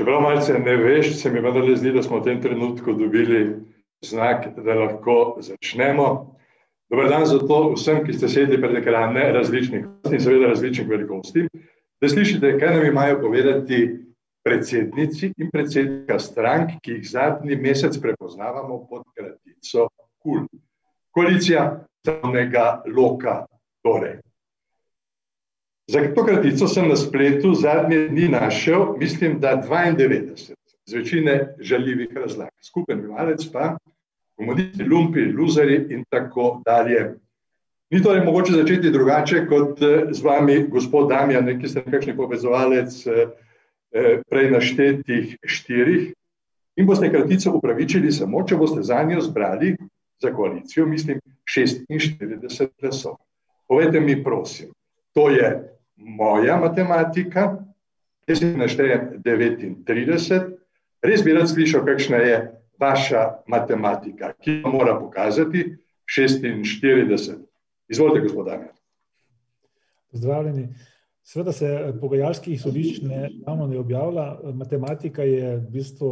Čeprav malce ne veš, se mi vendarle zdi, da smo v tem trenutku dobili znak, da lahko začnemo. Dobar dan za to vsem, ki ste sedeli pred ekrane različnih in seveda različnih velikosti, da slišite, kaj nam imajo povedati predsednici in predsednika strank, ki jih zadnji mesec prepoznavamo pod kratico KUL. Koalicija stavnega loka torej. Za to kratico sem na spletu zadnje dni našel, mislim, da 92, z večine žaljivih razlag. Skupen imalec pa komunisti, lumpi, luzeri in tako dalje. Ni torej mogoče začeti drugače kot z vami, gospod Damjan, ki ste nekakšni povezovalec prej naštetih štirih in boste kratico upravičili samo, če boste za njo zbrali za koalicijo, mislim, 46 glasov. Povejte mi, prosim, to je moja matematika, jaz si naštejem 39, res bi rad slišal, kakšna je vaša matematika, ki pa mora pokazati 46. Izvolite, gospod Damjan. Pozdravljeni. Seveda se pogajalskih izhodišč ne, javno ne objavlja, matematika je v bistvu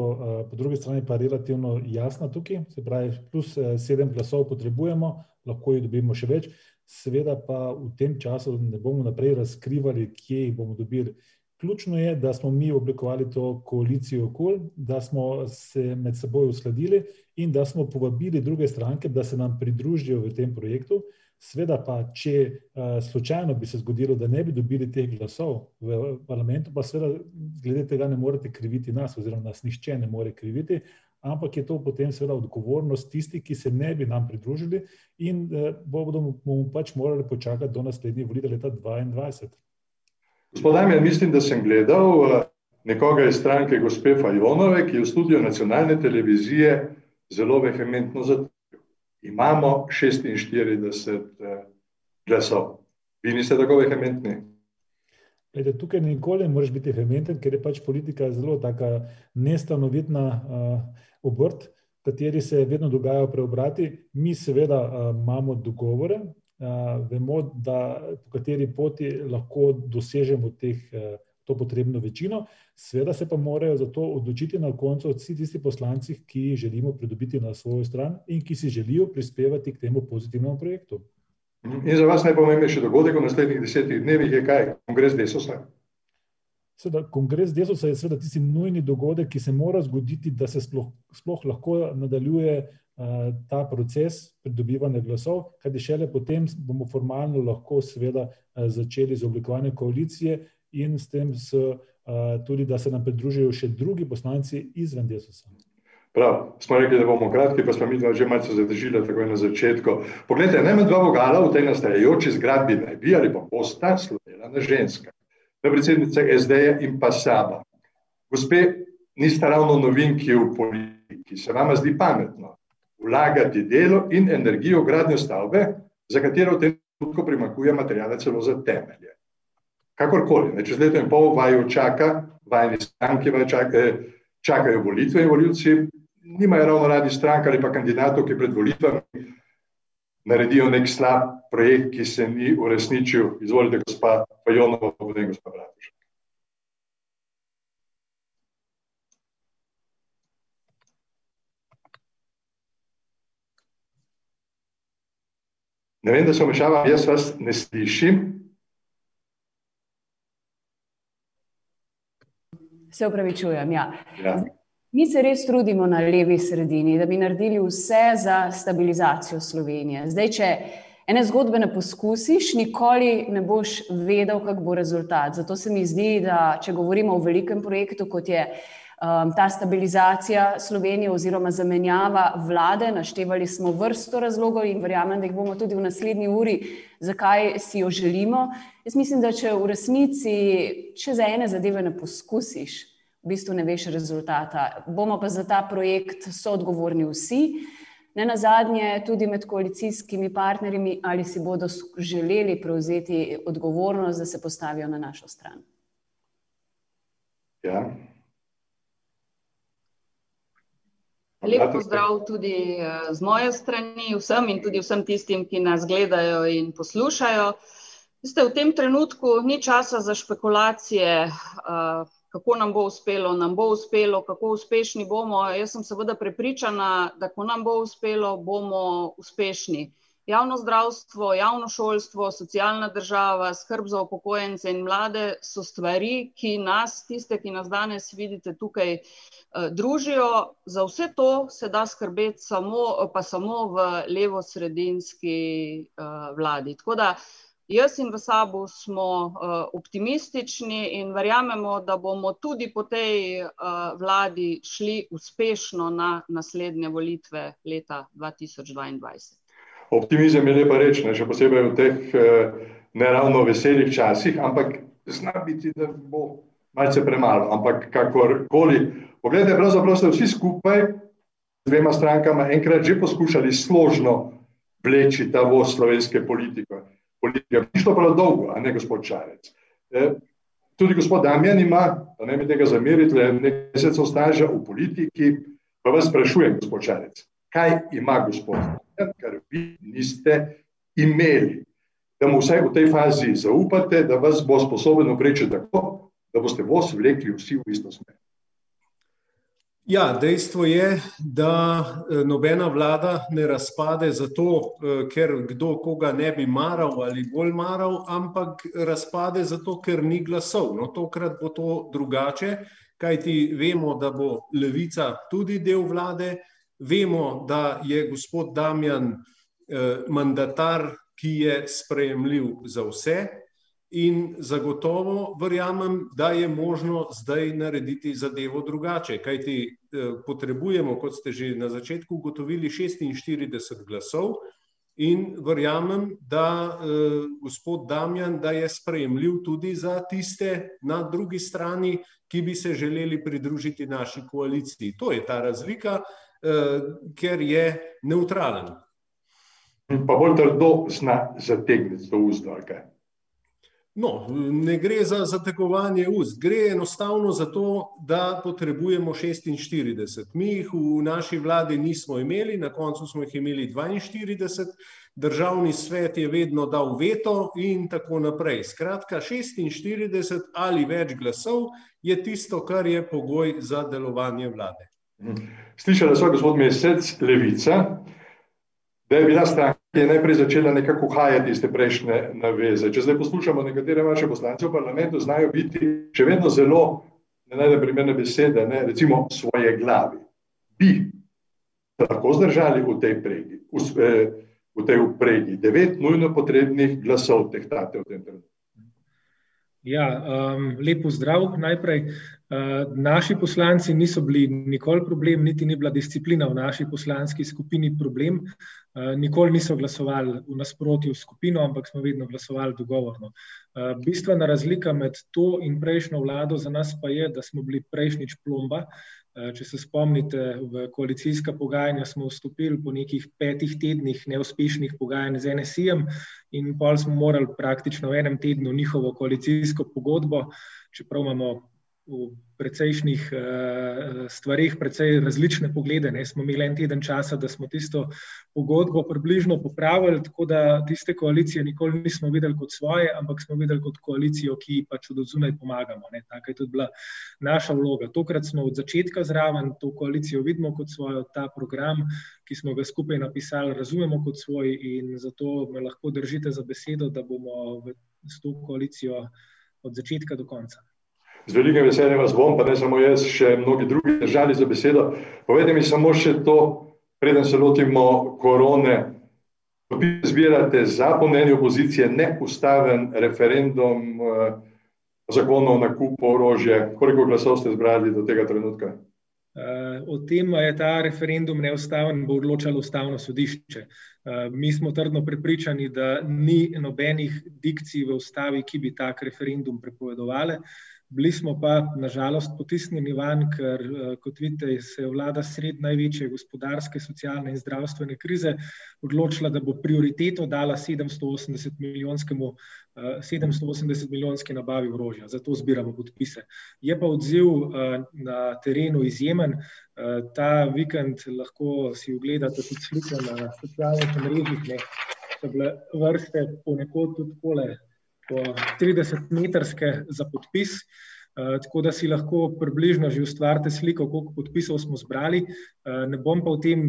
po drugi strani pa relativno jasna tukaj, se pravi, plus sedem glasov potrebujemo, lahko jih dobimo še več, seveda pa v tem času ne bomo naprej razkrivali, kje jih bomo dobili. Ključno je, da smo mi oblikovali to koalicijo KUL, da smo se med seboj uskladili in da smo povabili druge stranke, da se nam pridružijo v tem projektu. Seveda pa, če slučajno bi se zgodilo, da ne bi dobili teh glasov v parlamentu, pa seveda glede tega ne morete kriviti nas oziroma nas nihče ne more kriviti, ampak je to potem seveda odgovornost tistih, ki se ne bi nam pridružili in bomo pač morali počakati do naslednjih volitev leta dvaindvajset. Gospod Damjan, mislim, da sem gledal nekoga iz stranke gospe Fajonove, ki je v studiu nacionalne televizije zelo vehementno zatrdil: "Imamo šestinštirideset glasov." Vi niste tako vehementni? Glejte, tukaj nikoli ne moreš biti vehementen, ker je pač politika zelo taka nestanovitna obrt, v kateri se vedno dogajajo preobrati. Mi seveda imamo dogovore, vemo, da po kateri poti lahko dosežemo teh, to potrebno večino, seveda se pa morajo za to odločiti na koncu vsi tisti poslanci, ki želimo pridobiti na svojo stran in ki si želijo prispevati k temu pozitivnemu projektu. In za vas najpomembnejši dogodek v naslednjih desetih dnevih je kaj? Kongres Desusa? Seveda kongres Desusa je seveda tisti nujni dogodek, ki se mora zgoditi, da se sploh, sploh lahko nadaljuje ta proces pridobivanja glasov, kajti šele potem bomo formalno lahko seveda začeli z oblikovanjem koalicije in s tem s tudi, da se nam pridružijo še drugi poslanci izven Desusa. Prav, smo rekli, da bomo kratki, pa sva midva že malce zadržila takoj na začetku. Poglejte, najmanj dva vogala v tej nastajajoči zgradbi naj bi ali pa bosta slovela na ženskah. Je predsednica SD-ja in pa SAB-a. Gospe, nista ravno novinki v politiki, se vama zdi pametno vlagati delo in energijo v gradnjo stavbe, za katero v tem trenutku primanjkuje materiala celo za temelje? Kakorkoli, ne, čez leto in pol vaju čaka, vajini stranki vaju čakajo volitve in volivci nimajo ravno radi strank ali pa kandidatov, ki pred volitvami naredijo neki slab projekt, ki se ni uresničil. Izvolite, gospa Fajonova, pa potem gospa Bratušek. Ne vem, da se vmešavam, jaz vas ne slišim. Se opravičujem, ja. Ja. Mi se res trudimo na levi sredini, da bi naredili vse za stabilizacijo Slovenije. Zdaj, če ene zgodbe ne poskusiš, nikoli ne boš vedel, kak bo rezultat, zato se mi zdi, da če govorimo o velikem projektu, kot je ta stabilizacija Slovenije oziroma zamenjava vlade, naštevali smo vrsto razlogov in verjamem, da jih bomo tudi v naslednji uri, zakaj si jo želimo. Jaz mislim, da če v resnici, če za ene zadeve ne poskusiš, v bistvu ne veš rezultata. Bomo pa za ta projekt soodgovorni vsi, nenazadnje tudi med koalicijskimi partnerji, ali si bodo želeli prevzeti odgovornost, da se postavijo na našo stran. Ja. Lep pozdrav tudi z moje strani vsem in tudi vsem tistim, ki nas gledajo in poslušajo. Veste, v tem trenutku ni časa za špekulacije, kako nam bo uspelo, nam bo uspelo, kako uspešni bomo. Jaz sem seveda prepričana, da ko nam bo uspelo, bomo uspešni javno zdravstvo, javno šolstvo, socialna država, skrb za upokojence in mlade so stvari, ki nas, tiste, ki nas danes vidite tukaj, eh, družijo. Za vse to se da skrbeti samo, pa samo v levo-sredinski eh, vladi. Tako da jaz in v SAB-u smo eh, optimistični in verjamemo, da bomo tudi po tej vladi šli uspešno na naslednje volitve leta 2022 optimizem je lepa reč, ne, še posebej v teh eh, neravno veselih časih, ampak zna biti, da bo malce premalo. Ampak kakorkoli, pogledajte, pravzaprav ste vsi skupaj z dvema strankama enkrat že poskušali složno vleči ta voz slovenske politike. Politika ni šlo prav dolgo, a ne gospod Čarec. E, tudi gospod Damjan ima, da ne mi tega zameriti, le nekaj mesecev staža v politiki, pa vas sprašujem, gospod Čarec, kaj ima gospod kar vi niste imeli. Da mu vsaj v tej fazi zaupate, da vas bo sposoben opreči tako, da boste vos vlekli vsi v isto smer. Ja, dejstvo je, da eh, nobena vlada ne razpade zato, eh, ker kdo koga ne bi maral ali bolj maral, ampak razpade zato, ker ni glasov. No, tokrat bo to drugače, kajti vemo, da bo levica tudi del vlade, Vemo, da je gospod Damjan eh, mandatar, ki je sprejemljiv za vse, in zagotovo verjamem, da je možno zdaj narediti zadevo drugače. Kajti potrebujemo, kot ste že na začetku ugotovili, 46 glasov. In verjamem, da eh, gospod Damjan, da je sprejemljiv tudi za tiste na drugi strani, ki bi se želeli pridružiti naši koaliciji. To je ta razlika. Eh, ker je neutralen. Pa bolj trdo zna zategniti to uzdo, ali kaj? No, ne gre za zategovanje ust, gre enostavno za to, da potrebujemo 46. Mi jih v naši vladi nismo imeli, na koncu smo jih imeli 42, državni svet je vedno dal veto in tako naprej. Skratka, 46 ali več glasov je tisto, kar je pogoj za delovanje vlade. Slišali smo, gospod Mesec, levica, da je bila stranka, je najprej začela nekako hajati iz te prejšnje naveze. Če zdaj poslušamo nekatere vaše poslance v parlamentu, znajo biti še vedno zelo, ne najdem primerne besede, ne, recimo svoje glavi. Bi lahko zdržali v tej pregi, v, eh, v tej upregi, devet nujno potrebnih glasov tehtate v tem trenutku. Ja, um, lepo zdrav najprej. Uh, naši poslanci niso bili nikoli problem, niti ni bila disciplina v naši poslanski skupini problem. Uh, nikoli niso glasovali v nasprotju s skupino, ampak smo vedno glasovali dogovorno. Uh, bistvena razlika med to in prejšnjo vlado za nas pa je, da smo bili prejšnjič plomba. Če se spomnite, v koalicijska pogajanja smo vstopili po nekih petih tednih neuspešnih pogajanj z NSI-jem in pol smo morali praktično v enem tednu njihovo koalicijsko pogodbo, čeprav imamo v precejšnjih uh, stvarih, precej različne poglede. Ne. Smo imeli en teden časa, da smo tisto pogodbo približno popravili, tako da tiste koalicije nikoli nismo videli kot svoje, ampak smo videli kot koalicijo, ki pač od zunaj pomagamo. Taka je tudi bila naša vloga. Tokrat smo od začetka zraven, to koalicijo vidimo kot svojo, ta program, ki smo ga skupaj napisali, razumemo kot svoj in zato me lahko držite za besedo, da bomo v, s to koalicijo od začetka do konca. Z velikim veseljem vas bom, pa ne samo jaz, še mnogi drugi držali za besedo. Povejte mi samo še to, preden se lotimo korone. Podpis zbirate za pomenje opozicije neustaven referendum o zakonu o nakupu orožja. Koliko glasov ste zbrali do tega trenutka? Uh, o tem, je ta referendum neustaven, bo odločalo ustavno sodišče. Uh, mi smo trdno prepričani, da ni nobenih dikcij v ustavi, ki bi tak referendum prepovedovali. Bili smo pa nažalost potisnjeni van, ker eh, kot vidite, se je vlada sred največje gospodarske, socialne in zdravstvene krize odločila, da bo prioriteto dala 780 milijonskemu. 780 eh, milijonski nabavi orožja, zato zbiramo podpise. Je pa odziv eh, na terenu izjemen. Ta vikend lahko si ogledate tudi slike na socialnih mrežah, so bile vrste ponekod tudi tole po 30 metrske za podpis. tako da si lahko približno že ustvarite sliko, koliko podpisov smo zbrali. Ne bom pa v tem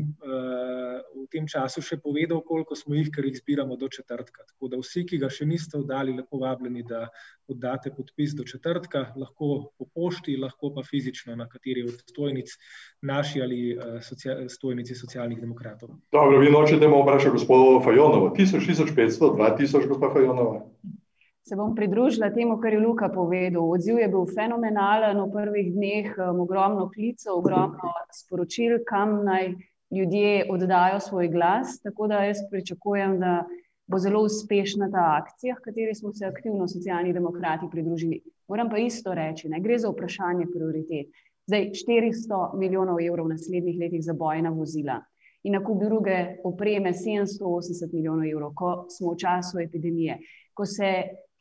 tem času še povedal, koliko smo jih, ker jih zbiramo do četrtka. Tako da vsi, ki ga še niste oddali, lepo vabljeni, da oddate podpis do četrtka, lahko po pošti, lahko pa fizično na kateri od stojnic naši ali uh, socia stojnici socialnih demokratov. Dobro, vi nočete mu vprašati gospodo Fajonovo, 1500, 2000, gospod Fajonova. Se bom pridružila temu, kar je Luka povedal. Odziv je bil fenomenalen v prvih dneh, ogromno klicev, ogromno sporočil, kam naj ljudje oddajo svoj glas. Tako da jaz pričakujem, da bo zelo uspešna ta akcija, v kateri smo se aktivno socialni demokrati pridružili. Moram pa isto reči, ne gre za vprašanje prioritet. Zdaj 400 milijonov evrov v naslednjih letih za bojna vozila in na kup druge opreme 780 milijonov evrov, ko smo v času epidemije, ko se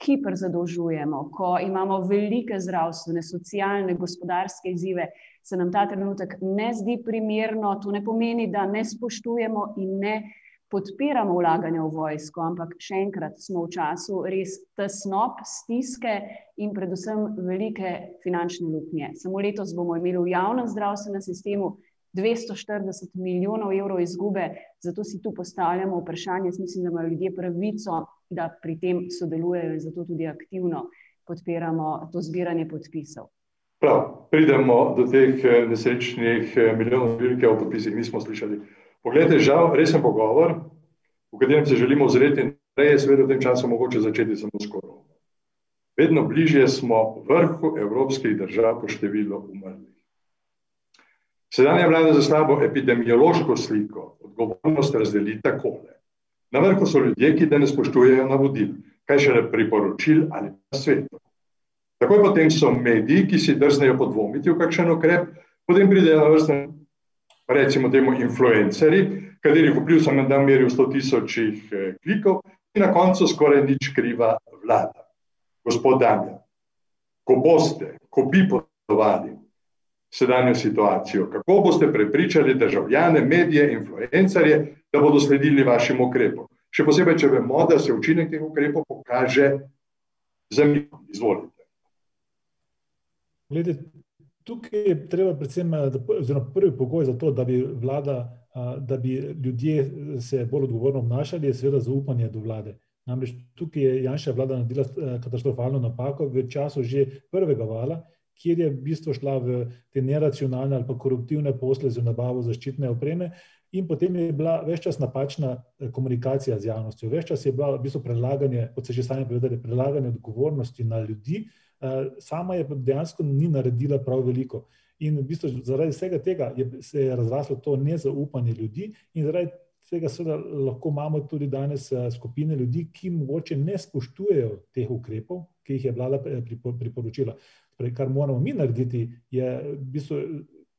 hiper zadolžujemo, ko imamo velike zdravstvene, socialne, gospodarske izzive, se nam ta trenutek ne zdi primerno. To ne pomeni, da ne spoštujemo in ne podpiramo vlaganja v vojsko, ampak še enkrat smo v času res tesnob, stiske in predvsem velike finančne luknje. Samo letos bomo imeli v javnem zdravstvenem sistemu 240 milijonov evrov izgube, zato si tu postavljamo vprašanje. Jaz mislim, da imajo ljudje pravico, da pri tem sodelujejo in zato tudi aktivno podpiramo to zbiranje podpisov. Prav, pridemo do teh eh, nesrečnih eh, milijonov ki o podpisih nismo slišali. Poglejte, žal, resen pogovor, v katerem se želimo ozreti, da je seveda v tem času mogoče začeti samo skoro. Vedno bližje smo vrhu evropskih držav po številu umrlih. Sedanja vlada za slabo epidemiološko sliko odgovornost razdeli takole. Na vrhu so ljudje, ki da ne spoštujejo navodil, kaj šele priporočil ali pa svetov. Takoj potem so mediji, ki si drznejo podvomiti v kakšen ukrep, potem pridejo na vrste, recimo temu, influenceri, katerih vpliv sem dan meril v 100 tisočih eh, klikov in na koncu skoraj nič kriva vlada. Gospod Damjan, ko boste, ko bi podovali sedanjo situacijo, kako boste prepričali državljane, medije, influencerje, da bodo sledili vašim ukrepom? Še posebej, če vemo, da se učinek teh ukrepov pokaže za mikom. Izvolite. Glede, tukaj je treba predvsem, eh, oziroma prvi pogoj za to, da bi vlada, da bi ljudje se bolj odgovorno obnašali, je seveda zaupanje do vlade. Namreč tukaj je Janša vlada naredila eh, katastrofalno napako v času že prvega vala, kjer je v bistvu šla v te neracionalne ali pa koruptivne posle za nabavo zaščitne opreme. In potem je bila več čas napačna eh, komunikacija z javnostjo, več čas je bila v bistvu prelaganje, kot se že sami povedali, prelaganje odgovornosti na ljudi, Eh, sama je dejansko ni naredila prav veliko. In v bistvu zaradi vsega tega je, se je razraslo to nezaupanje ljudi, in zaradi tega seveda lahko imamo tudi danes eh, skupine ljudi, ki mogoče ne spoštujejo teh ukrepov, ki jih je vlada priporočila. Torej, kar moramo mi narediti, je v bistvu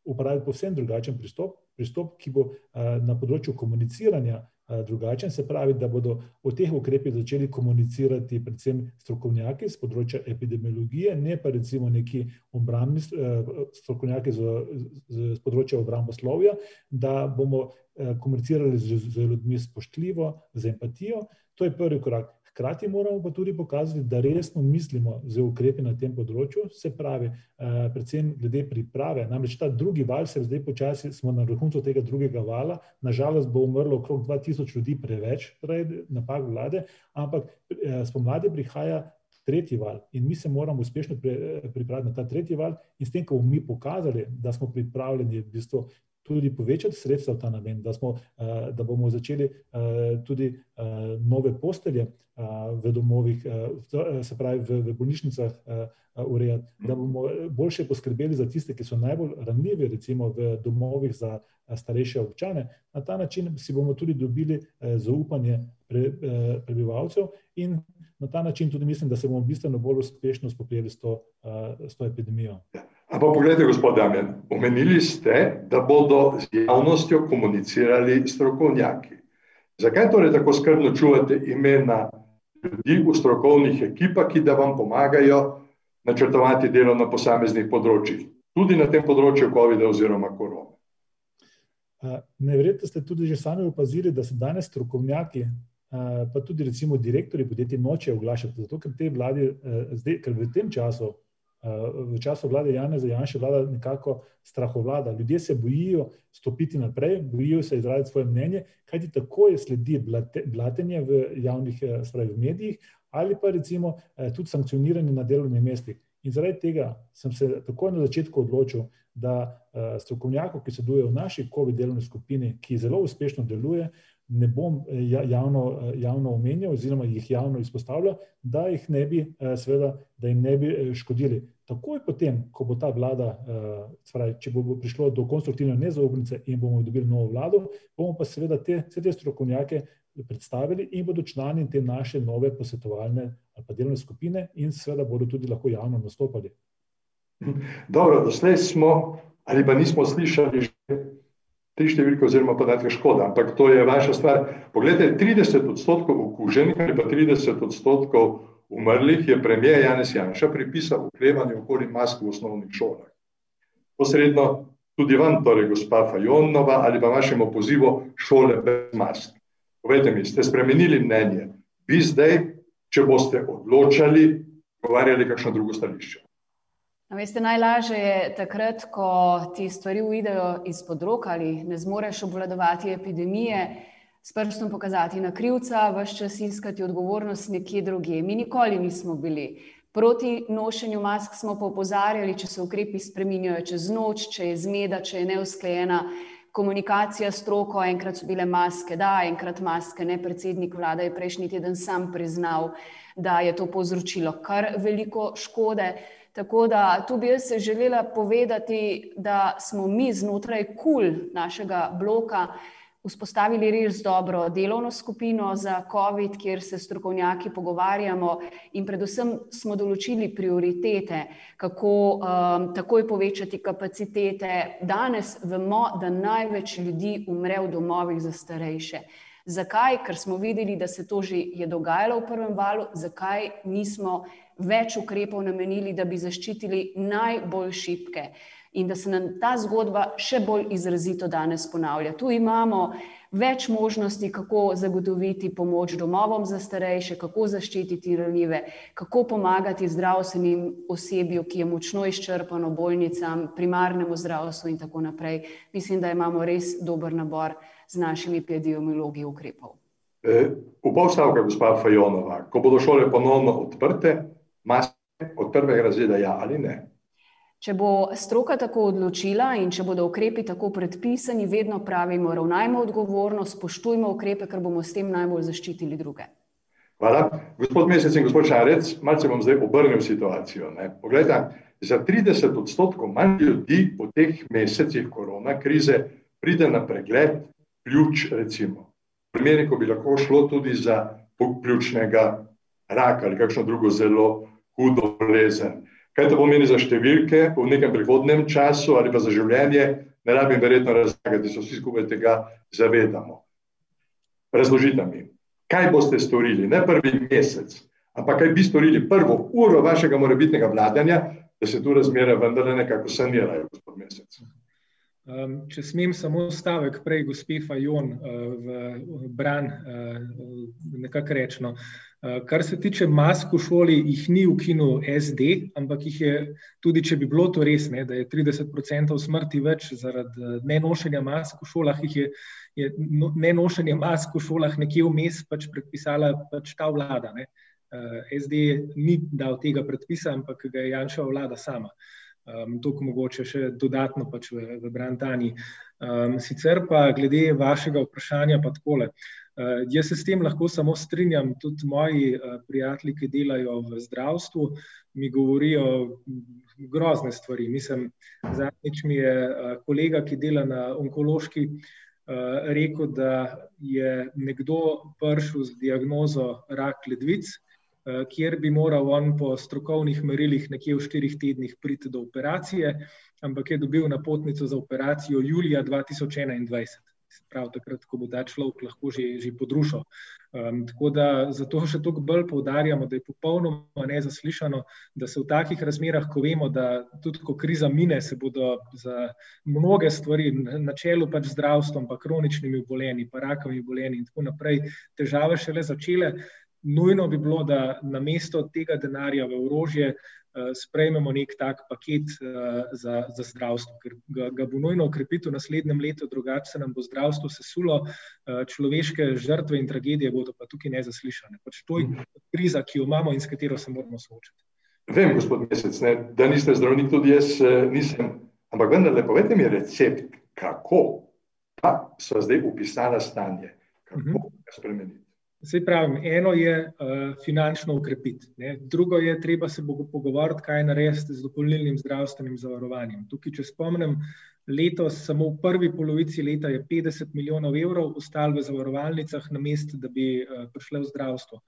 uporabiti povsem drugačen pristop, pristop, ki bo na področju komuniciranja drugačen, se pravi, da bodo o teh ukrepih začeli komunicirati predvsem strokovnjaki z področja epidemiologije, ne pa recimo neki obrambni strokovnjaki z, z, z področja obramboslovja, da bomo komunicirali z, z ljudmi spoštljivo, z empatijo. To je prvi korak. Hkrati moramo pa tudi pokazati, da resno mislimo z ukrepi na tem področju, se pravi, eh, predvsem glede priprave. Namreč ta drugi val, se zdaj počasi smo na vrhuncu tega drugega vala, nažalost bo umrlo okrog 2000 ljudi preveč, torej napak vlade, ampak eh, spomladi prihaja tretji val in mi se moramo uspešno pripraviti na ta tretji val. In s tem, ko bomo mi pokazali, da smo pripravljeni v bistvu tudi povečati sredstva v ta namen, da, smo, eh, da bomo začeli eh, tudi eh, nove postelje v domovih, se pravi v, v bolnišnicah urejati, da bomo boljše poskrbeli za tiste, ki so najbolj ranljivi, recimo v domovih za starejše občane. Na ta način si bomo tudi dobili zaupanje pre, prebivalcev in na ta način tudi mislim, da se bomo bistveno bolj uspešno spoprijeli s to, s to epidemijo. Ampak, pogledajte, gospod Damien, omenili ste, da bodo z javnostjo komunicirali strokovnjaki. Zakaj torej tako skrbno čuvate imena ljudi v strokovnih ekipah, ki da vam pomagajo načrtovati delo na posameznih področjih, tudi na tem področju COVID-a oziroma korona? Neverjetno ste tudi že sami opazili, da se danes strokovnjaki, pa tudi recimo direktori podjetij nočejo oglašati, zato ker te vlade, ker v tem času v času vlade Jana Zajanša vlada nekako strahovlada. Ljudje se bojijo stopiti naprej, bojijo se izraziti svoje mnenje, kajti tako je sledi blatenje v javnih spravi, v medijih ali pa recimo tudi sankcioniranje na delovnih mestih. In zaradi tega sem se takoj na začetku odločil, da strokovnjakov, ki sodelujejo v naši COVID delovni skupini, ki zelo uspešno deluje, ne bom ja, javno, javno omenjal oziroma jih javno izpostavljal, da jih ne bi, seveda, da jim ne bi škodili. Takoj potem, ko bo ta vlada, spravi, če bo prišlo do konstruktivne nezaupnice in bomo dobili novo vlado, bomo pa seveda te, vse te strokovnjake predstavili in bodo člani te naše nove posvetovalne ali pa delovne skupine in seveda bodo tudi lahko javno nastopali. Dobro, doslej smo ali pa nismo slišali te številke oziroma podatke škoda, ampak to je vaša stvar. Poglejte, trideset odstotkov okuženih ali pa trideset odstotkov umrlih je premier Janez Janša pripisal oklevanju okoli mask v osnovnih šolah. Posredno tudi vam, torej gospa Fajonova, ali pa vašemu pozivu šole brez mask. Povejte mi, ste spremenili mnenje, vi zdaj, če boste odločali, pogovarjali kakšno drugo stališče? Veste, najlažje je takrat, ko ti stvari uidejo izpod rok ali ne zmoreš obvladovati epidemije, s prstom pokazati na krivca, ves čas iskati odgovornost nekje drugje. Mi nikoli nismo bili proti nošenju mask, smo pa opozarjali, če se ukrepi spreminjajo čez noč, če je zmeda, če je neusklajena komunikacija s stroko, enkrat so bile maske da, enkrat maske ne, predsednik vlade je prejšnji teden sam priznal, da je to povzročilo kar veliko škode. Tako da tu bi jaz želela povedati, da smo mi znotraj KUL našega bloka vzpostavili res dobro delovno skupino za covid, kjer se strokovnjaki pogovarjamo in predvsem smo določili prioritete, kako um, takoj povečati kapacitete. Danes vemo, da največ ljudi umre v domovih za starejše. Zakaj? Ker smo videli, da se to že je dogajalo v prvem valu, zakaj nismo več ukrepov namenili, da bi zaščitili najbolj šibke in da se nam ta zgodba še bolj izrazito danes ponavlja. Tu imamo več možnosti, kako zagotoviti pomoč domovom za starejše, kako zaščititi ranljive, kako pomagati zdravstvenim osebju, ki je močno izčrpano, bolnicam, primarnemu zdravstvu in tako naprej. Mislim, da imamo res dober nabor z našimi epidemiologi ukrepov. E, v pol stavka, gospa Fajonova, ko bodo šole ponovno odprte, maske od prvega razreda, ja ali ne? Če bo stroka tako odločila in če bodo ukrepi tako predpisani, vedno pravimo, ravnajmo odgovorno, spoštujmo ukrepe, ker bomo s tem najbolj zaščitili druge. Hvala. Gospod Mesec in gospod Šarec, malce bom zdaj obrnil situacijo. Ne. Poglejte, za trideset odstotkov manj ljudi v teh mesecih korona krize pride na pregled pljuč, recimo. V primeri, ko bi lahko šlo tudi za pljučnega raka ali kakšno drugo zelo hudo bolezen. Kaj to pomeni za številke v nekem prihodnem času ali pa za življenje, ne rabim verjetno razlagati, se vsi skupaj tega zavedamo. Razložite mi, kaj boste storili, ne prvi mesec, ampak kaj bi storili prvo uro vašega morebitnega vladanja, da se tu razmere vendarle nekako sanirajo, gospod Mesec. Um, če smem samo stavek prej, gospe Fajon, uh, v bran, uh, nekako rečno. Uh, kar se tiče mask v šoli, jih ni ukinil SD, ampak jih je, tudi če bi bilo to res, ne, da je 30% smrti več zaradi eh, nenošenja mask v šolah, jih je, je no, nenošenje mask v šolah nekje vmes pač predpisala pač ta vlada. Ne. Eh, SD ni dal tega predpisa, ampak ga je Janšova vlada sama. Um, to, mogoče še dodatno pač v, v Brantani. Um, sicer pa glede vašega vprašanja pa takole. Uh, Uh, jaz se s tem lahko samo strinjam, tudi moji uh, prijatelji, ki delajo v zdravstvu, mi govorijo grozne stvari. Mislim, zadnjič mi je uh, kolega, ki dela na onkološki, uh, rekel, da je nekdo prišel z diagnozo rak ledvic, uh, kjer bi moral on po strokovnih merilih nekje v štirih tednih priti do operacije, ampak je dobil napotnico za operacijo julija 2021 prav takrat, ko bo ta človek lahko že, že podrušil. Um, tako da zato še toliko bolj poudarjamo, da je popolnoma nezaslišano, da se v takih razmerah, ko vemo, da tudi ko kriza mine, se bodo za mnoge stvari, na čelu pač zdravstvom, pa kroničnimi obolenji, pa rakavimi obolenji in tako naprej, težave šele začele. nujno bi bilo, da na mesto tega denarja v orožje sprejmemo nek tak paket za, za zdravstvo, ker ga, ga bo nujno ukrepiti v naslednjem letu, drugače se nam bo zdravstvo sesulo, človeške žrtve in tragedije bodo pa tukaj nezaslišane. Pač to je kriza, ki jo imamo in s katero se moramo soočiti. Vem, gospod Mesec, ne, da niste zdravnik, tudi jaz nisem, ampak vendarle povejte mi recept, kako pa so zdaj upisala stanje, kako ga spremeniti. Sej pravim, eno je uh, finančno ukrepiti, drugo je, treba se bo pogovoriti, kaj narediti z dopolnilnim zdravstvenim zavarovanjem. Tukaj, če spomnim, letos samo v prvi polovici leta je 50 milijonov evrov ostalo v zavarovalnicah, na mestu, da bi uh, prišle v zdravstvo.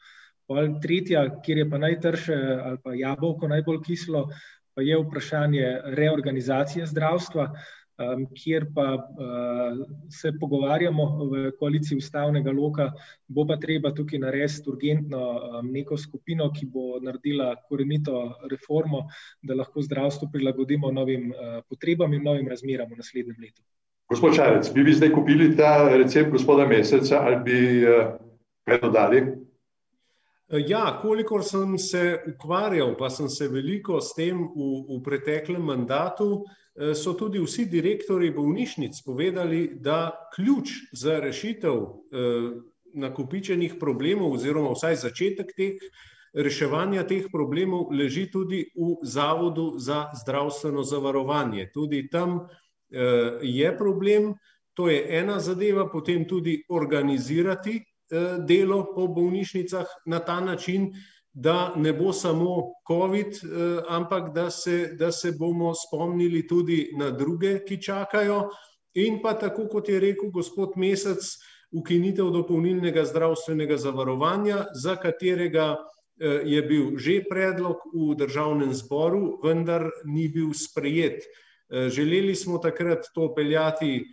Pol tretja, kjer je pa najtrše ali pa jabolko najbolj kislo, pa je vprašanje reorganizacije zdravstva. Uh, um, kjer pa uh, se pogovarjamo v koaliciji ustavnega loka, bo pa treba tukaj narediti urgentno um, neko skupino, ki bo naredila korenito reformo, da lahko zdravstvo prilagodimo novim uh, potrebam in novim razmeram v naslednjem letu. Gospod Čarec, bi vi zdaj kupili ta recept gospoda Meseca ali bi uh, kaj dodali? Ja, kolikor sem se ukvarjal, pa sem se veliko s tem v, v preteklem mandatu, Eh, so tudi vsi direktori bolnišnic povedali, da ključ za rešitev eh, nakupičenih problemov oziroma vsaj začetek teh reševanja teh problemov leži tudi v Zavodu za zdravstveno zavarovanje. Tudi tam eh, je problem, to je ena zadeva, potem tudi organizirati delo po bolnišnicah na ta način, da ne bo samo COVID, eh, ampak da se, da se bomo spomnili tudi na druge, ki čakajo. In pa tako, kot je rekel gospod Mesec, ukinitev dopolnilnega zdravstvenega zavarovanja, za katerega eh, je bil že predlog v državnem zboru, vendar ni bil sprejet. Eh, želeli smo takrat to peljati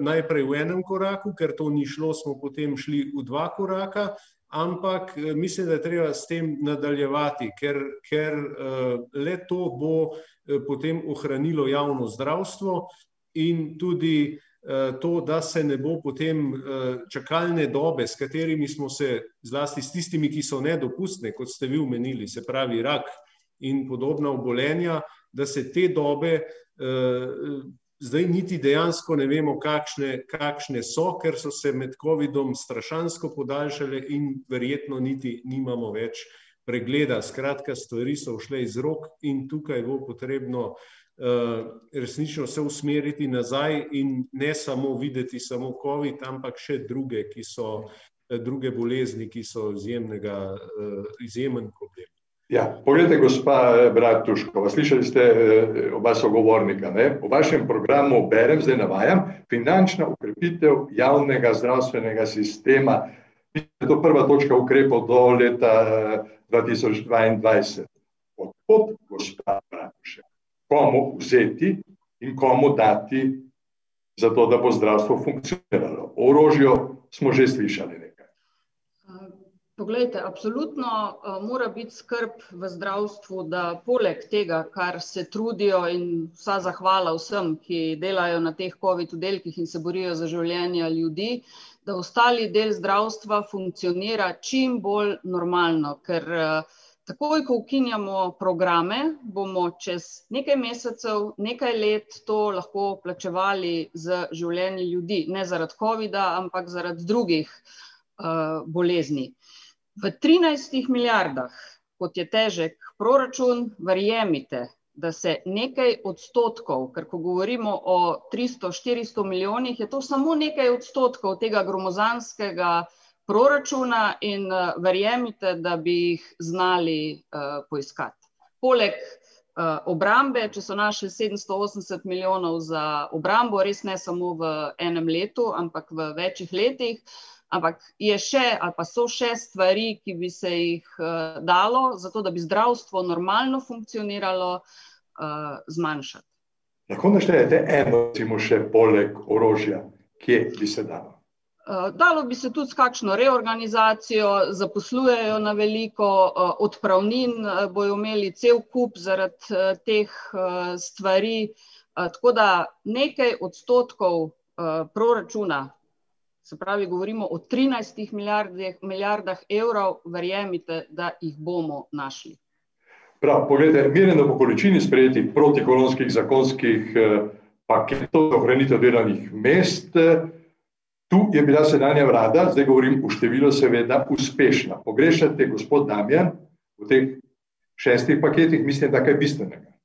najprej v enem koraku, ker to ni šlo, smo potem šli v dva koraka ampak eh, mislim, da je treba s tem nadaljevati, ker, ker eh, le to bo eh, potem ohranilo javno zdravstvo in tudi to, da se ne bo potem čakalne dobe, s katerimi smo se, zlasti s tistimi, ki so nedopustne, kot ste vi omenili, se pravi rak in podobna obolenja, da se te dobe Zdaj, niti dejansko ne vemo, kakšne, kakšne so, ker so se med COVID-om strašansko podaljšale, in verjetno niti nimamo več pregleda. Skratka, stvari so šle iz rok, in tukaj bo potrebno uh, resnično se usmeriti nazaj in ne samo videti samo COVID, ampak še druge, ki so uh, druge bolezni, ki so izjemnega, uh, izjemen problem. Ja, poglejte, gospa eh, Bratuškova, slišali ste eh, oba sogovornika. Ne? V vašem programu berem, zdaj navajam, finančna ukrepitev javnega zdravstvenega sistema. To je prva točka ukrepov do leta 2022. Eh, Odkot, gospa Bratušek, komu vzeti in komu dati za to, da bo zdravstvo funkcioniralo? O orožju smo že slišali. Ne? Poglejte, absolutno uh, mora biti skrb v zdravstvu, da poleg tega, kar se trudijo in vsa zahvala vsem, ki delajo na teh COVID oddelkih in se borijo za življenja ljudi, da ostali del zdravstva funkcionira čim bolj normalno. Ker uh, takoj, ko ukinjamo programe, bomo čez nekaj mesecev, nekaj let to lahko plačevali z življenji ljudi. Ne zaradi COVID-a, ampak zaradi drugih uh, bolezni. V 13 milijardah, kot je težek proračun, verjemite, da se nekaj odstotkov, ker ko govorimo o 300-400 milijonih, je to samo nekaj odstotkov tega gromozanskega proračuna in uh, verjemite, da bi jih znali uh, poiskati. Poleg uh, obrambe, če so našli 780 milijonov za obrambo, res ne samo v enem letu, ampak v večjih letih, uh, ampak je še ali pa so še stvari, ki bi se jih uh, dalo, zato da bi zdravstvo normalno funkcioniralo, uh, zmanjšati. Lahko naštejete eno, recimo, še poleg orožja, kje bi se dalo? Uh, dalo bi se tudi s kakšno reorganizacijo, zaposlujejo na veliko, odpravnin bojo imeli cel kup zaradi teh stvari. Tako da nekaj odstotkov proračuna Se pravi, govorimo o 13 milijardah, milijardah evrov, verjemite, da jih bomo našli. Prav, pogledajte, merjeno po količini sprejetih protikoronskih zakonskih eh, paketov za ohranitev delovnih mest, eh, tu je bila sedanja vlada, zdaj govorim v številu, seveda uspešna. Pogrešate, gospod Damjan, v teh šestih paketih, mislim, da kaj bistvenega.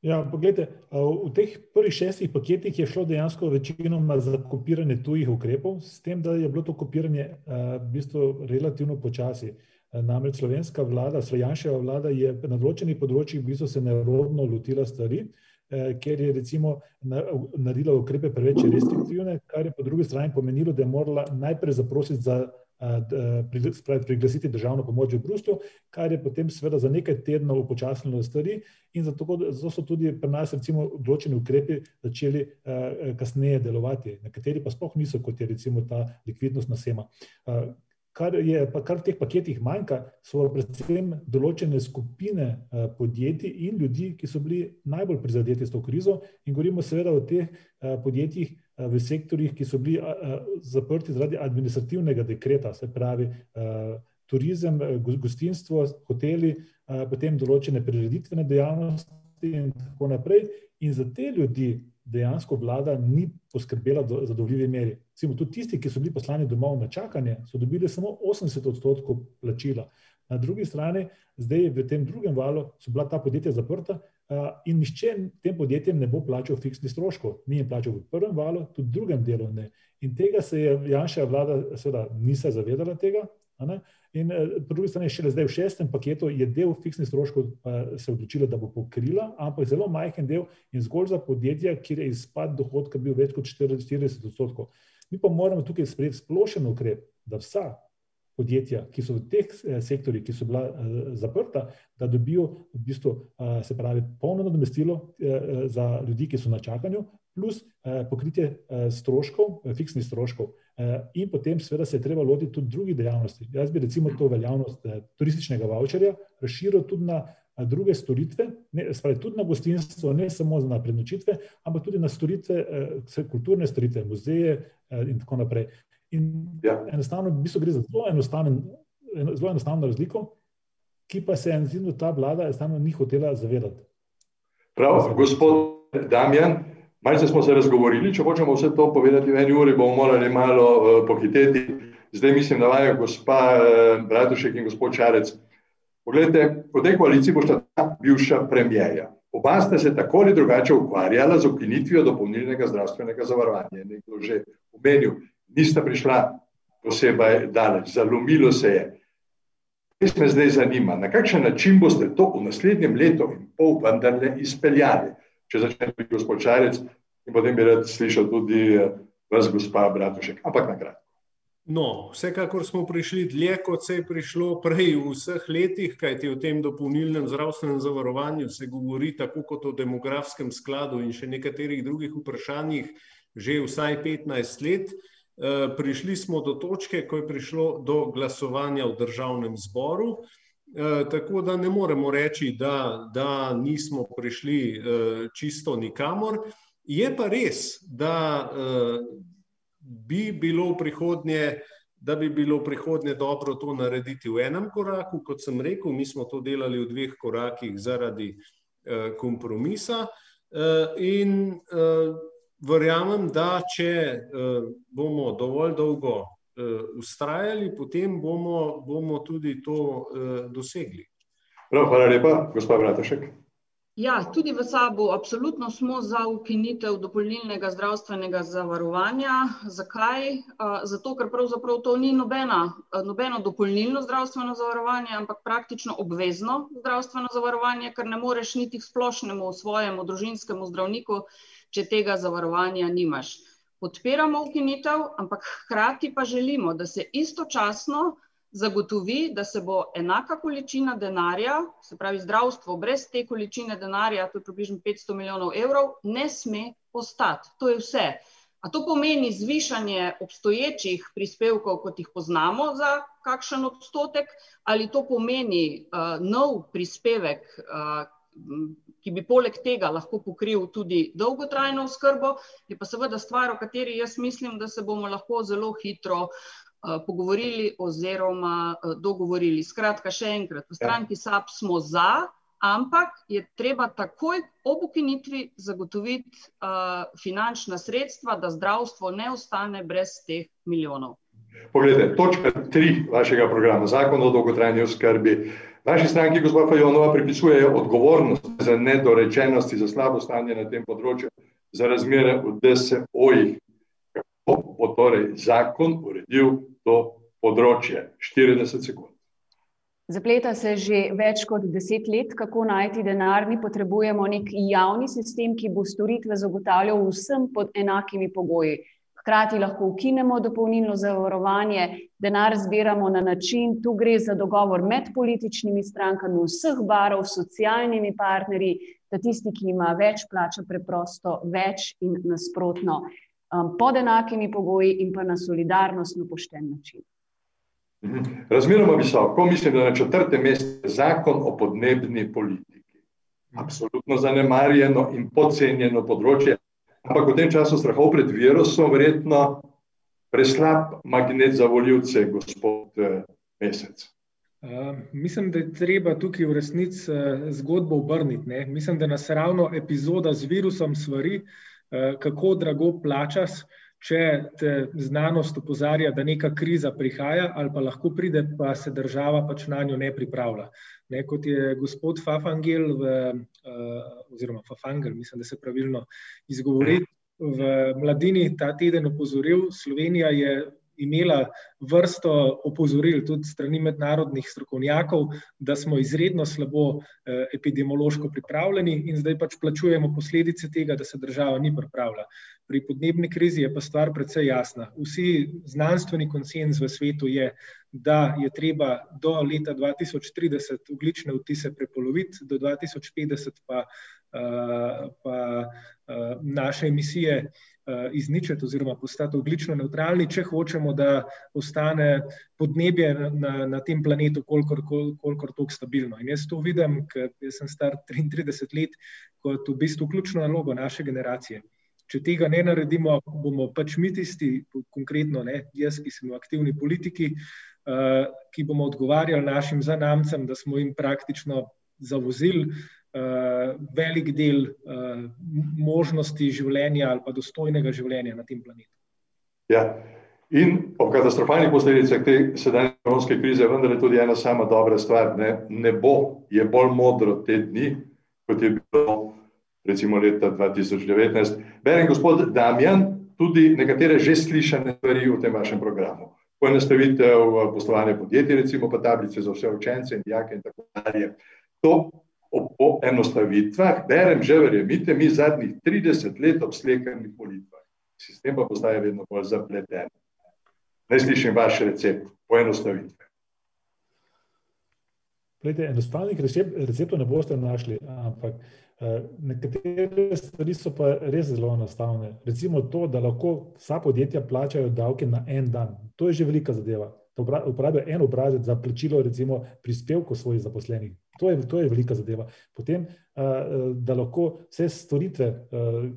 Ja, poglejte, v teh prvih šestih paketih je šlo dejansko večinoma za kopiranje tujih ukrepov, s tem, da je bilo to kopiranje v bistvu relativno počasi. Namreč slovenska vlada, slojanševa vlada je na določenih področjih v bistvu se nerodno lotila stvari, ker je recimo naredila ukrepe preveč restriktivne, kar je po drugi strani pomenilo, da je morala najprej zaprositi za spravi, priglasiti državno pomoč v Bruslju, kar je potem seveda za nekaj tednov upočasnilo stvari in zato, zato so tudi pri nas recimo določeni ukrepi začeli kasneje delovati, nekateri pa sploh niso, kot je recimo ta likvidnostna shema. Kar je, kar v teh paketih manjka, so predvsem določene skupine podjetij in ljudi, ki so bili najbolj prizadeti s to krizo, in govorimo seveda o teh podjetjih, v sektorjih, ki so bili zaprti zaradi administrativnega dekreta, se pravi turizem, gostinstvo, hoteli, potem določene prireditvene dejavnosti in tako naprej. In za te ljudi dejansko vlada ni poskrbela v zadovoljivi meri. Recimo tudi tisti, ki so bili poslani domov na čakanje, so dobili samo osemdeset odstotkov plačila. Na drugi strani zdaj v tem drugem valu so bila ta podjetja zaprta, in nihče tem podjetjem ne bo plačal fiksnih stroškov, ni jim plačal v prvem valu, tudi v drugem delu ne. In tega se je Janševa vlada seveda ni se zavedala tega, in po drugi strani šele zdaj v šestem paketu je del fiksnih stroškov se odločila, da bo pokrila, ampak zelo majhen del in zgolj za podjetja, kjer je izpad dohodka bil več kot štirideset odstotkov. Mi pa moramo tukaj sprejeti splošen ukrep, da vsa podjetja, ki so v teh sektorjih, ki so bila zaprta, da dobijo v bistvu, se pravi, polno nadomestilo za ljudi, ki so na čakanju, plus pokritje stroškov, fiksnih stroškov. In potem seveda se je treba lotiti tudi drugih dejavnosti. Jaz bi recimo to veljavnost turističnega vavčerja razširil tudi na druge storitve, ne, se pravi tudi na gostinstvo, ne samo na prenočitve, ampak tudi na storitve, kulturne storitve, muzeje in tako naprej. In enostavno v bistvu gre za zelo enostaven, zelo enostavno razliko, ki pa se zdi, da ta vlada enostavno ni hotela zavedati. Prav, gospod Damjan, malce smo se razgovorili, če hočemo vse to povedati v eni uri, bomo morali malo pohiteti. Zdaj mislim, da vaju gospa Bratušek in gospod Šarec. Poglejte, v tej koaliciji bosta dva bivša premierja. Oba sta se tako ali drugače ukvarjala z ukinitvijo dopolnilnega zdravstvenega zavarovanja, nekdo že omenil, nista prišla posebej daleč, zalomilo se je. Res me zdaj zanima, na kakšen način boste to v naslednjem letu in pol vendarle izpeljali? Če začne tudi gospod Šarec in potem bi rad slišal tudi vas, gospa Bratušek, ampak na kratko. No, vsekakor smo prišli dlje, kot se je prišlo prej v vseh letih, kajti o tem dopolnilnem zdravstvenem zavarovanju se govori tako kot o demografskem skladu in še nekaterih drugih vprašanjih že vsaj petnajst let. Prišli smo do točke, ko je prišlo do glasovanja v državnem zboru, tako da ne moremo reči, da, da nismo prišli čisto nikamor. Je pa res, da bi bilo v prihodnje, da bi bilo v prihodnje dobro to narediti v enem koraku, kot sem rekel, mi smo to delali v dveh korakih zaradi kompromisa. in verjamem, da če bomo dovolj dolgo vztrajali, potem bomo, bomo tudi to dosegli. Prav, hvala lepa, gospa Bratušek. Ja, tudi v SAB-u absolutno smo za ukinitev dopolnilnega zdravstvenega zavarovanja. Zakaj? zato, ker pravzaprav to ni nobena, nobeno dopolnilno zdravstveno zavarovanje, ampak praktično obvezno zdravstveno zavarovanje, ker ne moreš niti k splošnemu svojemu družinskemu zdravniku, če tega zavarovanja nimaš. Podpiramo ukinitev, ampak hkrati pa želimo, da se istočasno zagotovi, da se bo enaka količina denarja, se pravi zdravstvo brez te količine denarja, to je približno petsto milijonov evrov, ne sme ostati, to je vse. A to pomeni zvišanje obstoječih prispevkov, kot jih poznamo, za kakšen odstotek, ali to pomeni nov prispevek ki bi poleg tega lahko pokril tudi dolgotrajno oskrbo, je pa seveda stvar, o kateri jaz mislim, da se bomo lahko zelo hitro pogovorili oziroma dogovorili. Skratka, še enkrat, v stranki SAB smo za, ampak je treba takoj ob ukinitvi zagotoviti finančna sredstva, da zdravstvo ne ostane brez teh milijonov. Poglejte, točka tri vašega programa, zakon o dolgotrajni oskrbi. Vaši stranki, gospod Fajonova, pripisujejo odgovornost za nedorečenosti, za slabo stanje na tem področju, za razmere v DSO-jih. Kako bo torej zakon uredil to področje? Štirideset sekund. Zapleta se že več kot deset let, kako najti denar, mi potrebujemo neki javni sistem, ki bo storitve zagotavljal vsem pod enakimi pogoji. Hkrati lahko ukinemo dopolnilno zavarovanje, denar zbiramo na način, tu gre za dogovor med političnimi strankami vseh barv, socialnimi partnerji, da tisti, ki ima več, plača preprosto več in nasprotno. pod enakimi pogoji in pa na solidarnostno pošten način. Razmeroma visoko, mislim, da na četrtem mestu zakon o podnebni politiki. Absolutno zanemarjeno in podcenjeno področje, ampak v tem času strahov pred virusom verjetno preslab magnet za volivce, gospod Mesec. mislim, da je treba tukaj v resnici zgodbo obrniti, ne, mislim, da nas ravno epizoda z virusom svari, kako drago plačaš, če te znanost opozarja, da neka kriza prihaja ali pa lahko pride, pa se država pač nanjo ne pripravlja. Ne, kot je gospod Fafangel v, oziroma Fafangel, mislim, da se pravilno izgovori, v Mladini ta teden opozoril, Slovenija je imela vrsto opozoril, tudi strani mednarodnih strokovnjakov, da smo izredno slabo, epidemiološko pripravljeni in zdaj pač plačujemo posledice tega, da se država ni pripravila. Pri podnebni krizi je pa stvar precej jasna, vsi znanstveni konsenz v svetu je, da je treba do leta dva tisoč trideset ogljične odtise prepoloviti, do dva tisoč petdeset pa, pa, naše emisije, izničiti oziroma postati ogljično nevtralni, če hočemo, da ostane podnebje na, na tem planetu kolikor, kolikor toliko stabilno, in jaz to vidim, ker sem star triintrideset let, kot v bistvu ključno nalogo naše generacije. Če tega ne naredimo, bomo pač mi tisti, konkretno, ne, jaz, ki sem v aktivni politiki, ki bomo odgovarjali našim zanamcem, da smo jim praktično zavozili, velik del, možnosti življenja ali pa dostojnega življenja na tem planetu. Ja. In ob katastrofalnih posledicah te sedanje koronske krize vendarle tudi ena sama dobra stvar, ne, nebo je bolj modro te dni, kot je bilo recimo leta dva tisoč devetnajst. Berem, gospod Damijan, tudi nekatere že slišane stvari v tem vašem programu. Poenostavitev poslovanja podjetij recimo, pa tablice za vse učence in dijake in tako dalje. To ob poenostavitvah berem že, verjemite mi, zadnjih trideset let ob slehernih volitvah. Sistem pa postaja vedno bolj zapleten. Naj slišim vaš recept poenostavitve. Glejte, enostavnih receptov ne boste našli, ampak, nekatere stvari so pa res zelo enostavne, recimo to, da lahko vsa podjetja plačajo davke na en dan, to je že velika zadeva. Da uporabijo en obrazec za plačilo recimo prispevkov svojih zaposlenih. To je, to je velika zadeva. Potem, da lahko vse storitve,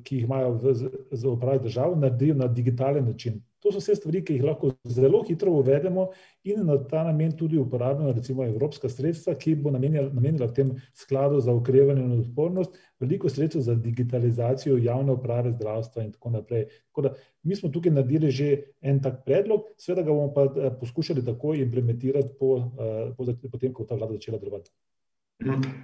ki jih imajo v za opraviti država, naredijo na digitalen način. To so vse stvari, ki jih lahko zelo hitro uvedemo in na ta namen tudi uporabimo recimo evropska sredstva, ki bo namenjala v tem skladu za okrevanje in odpornost veliko sredstev za digitalizacijo javne uprave, zdravstva in tako naprej. Tako da mi smo tukaj naredili že en tak predlog, seveda ga bomo pa poskušali takoj implementirati po, po tem, ko ta vlada začela delovati.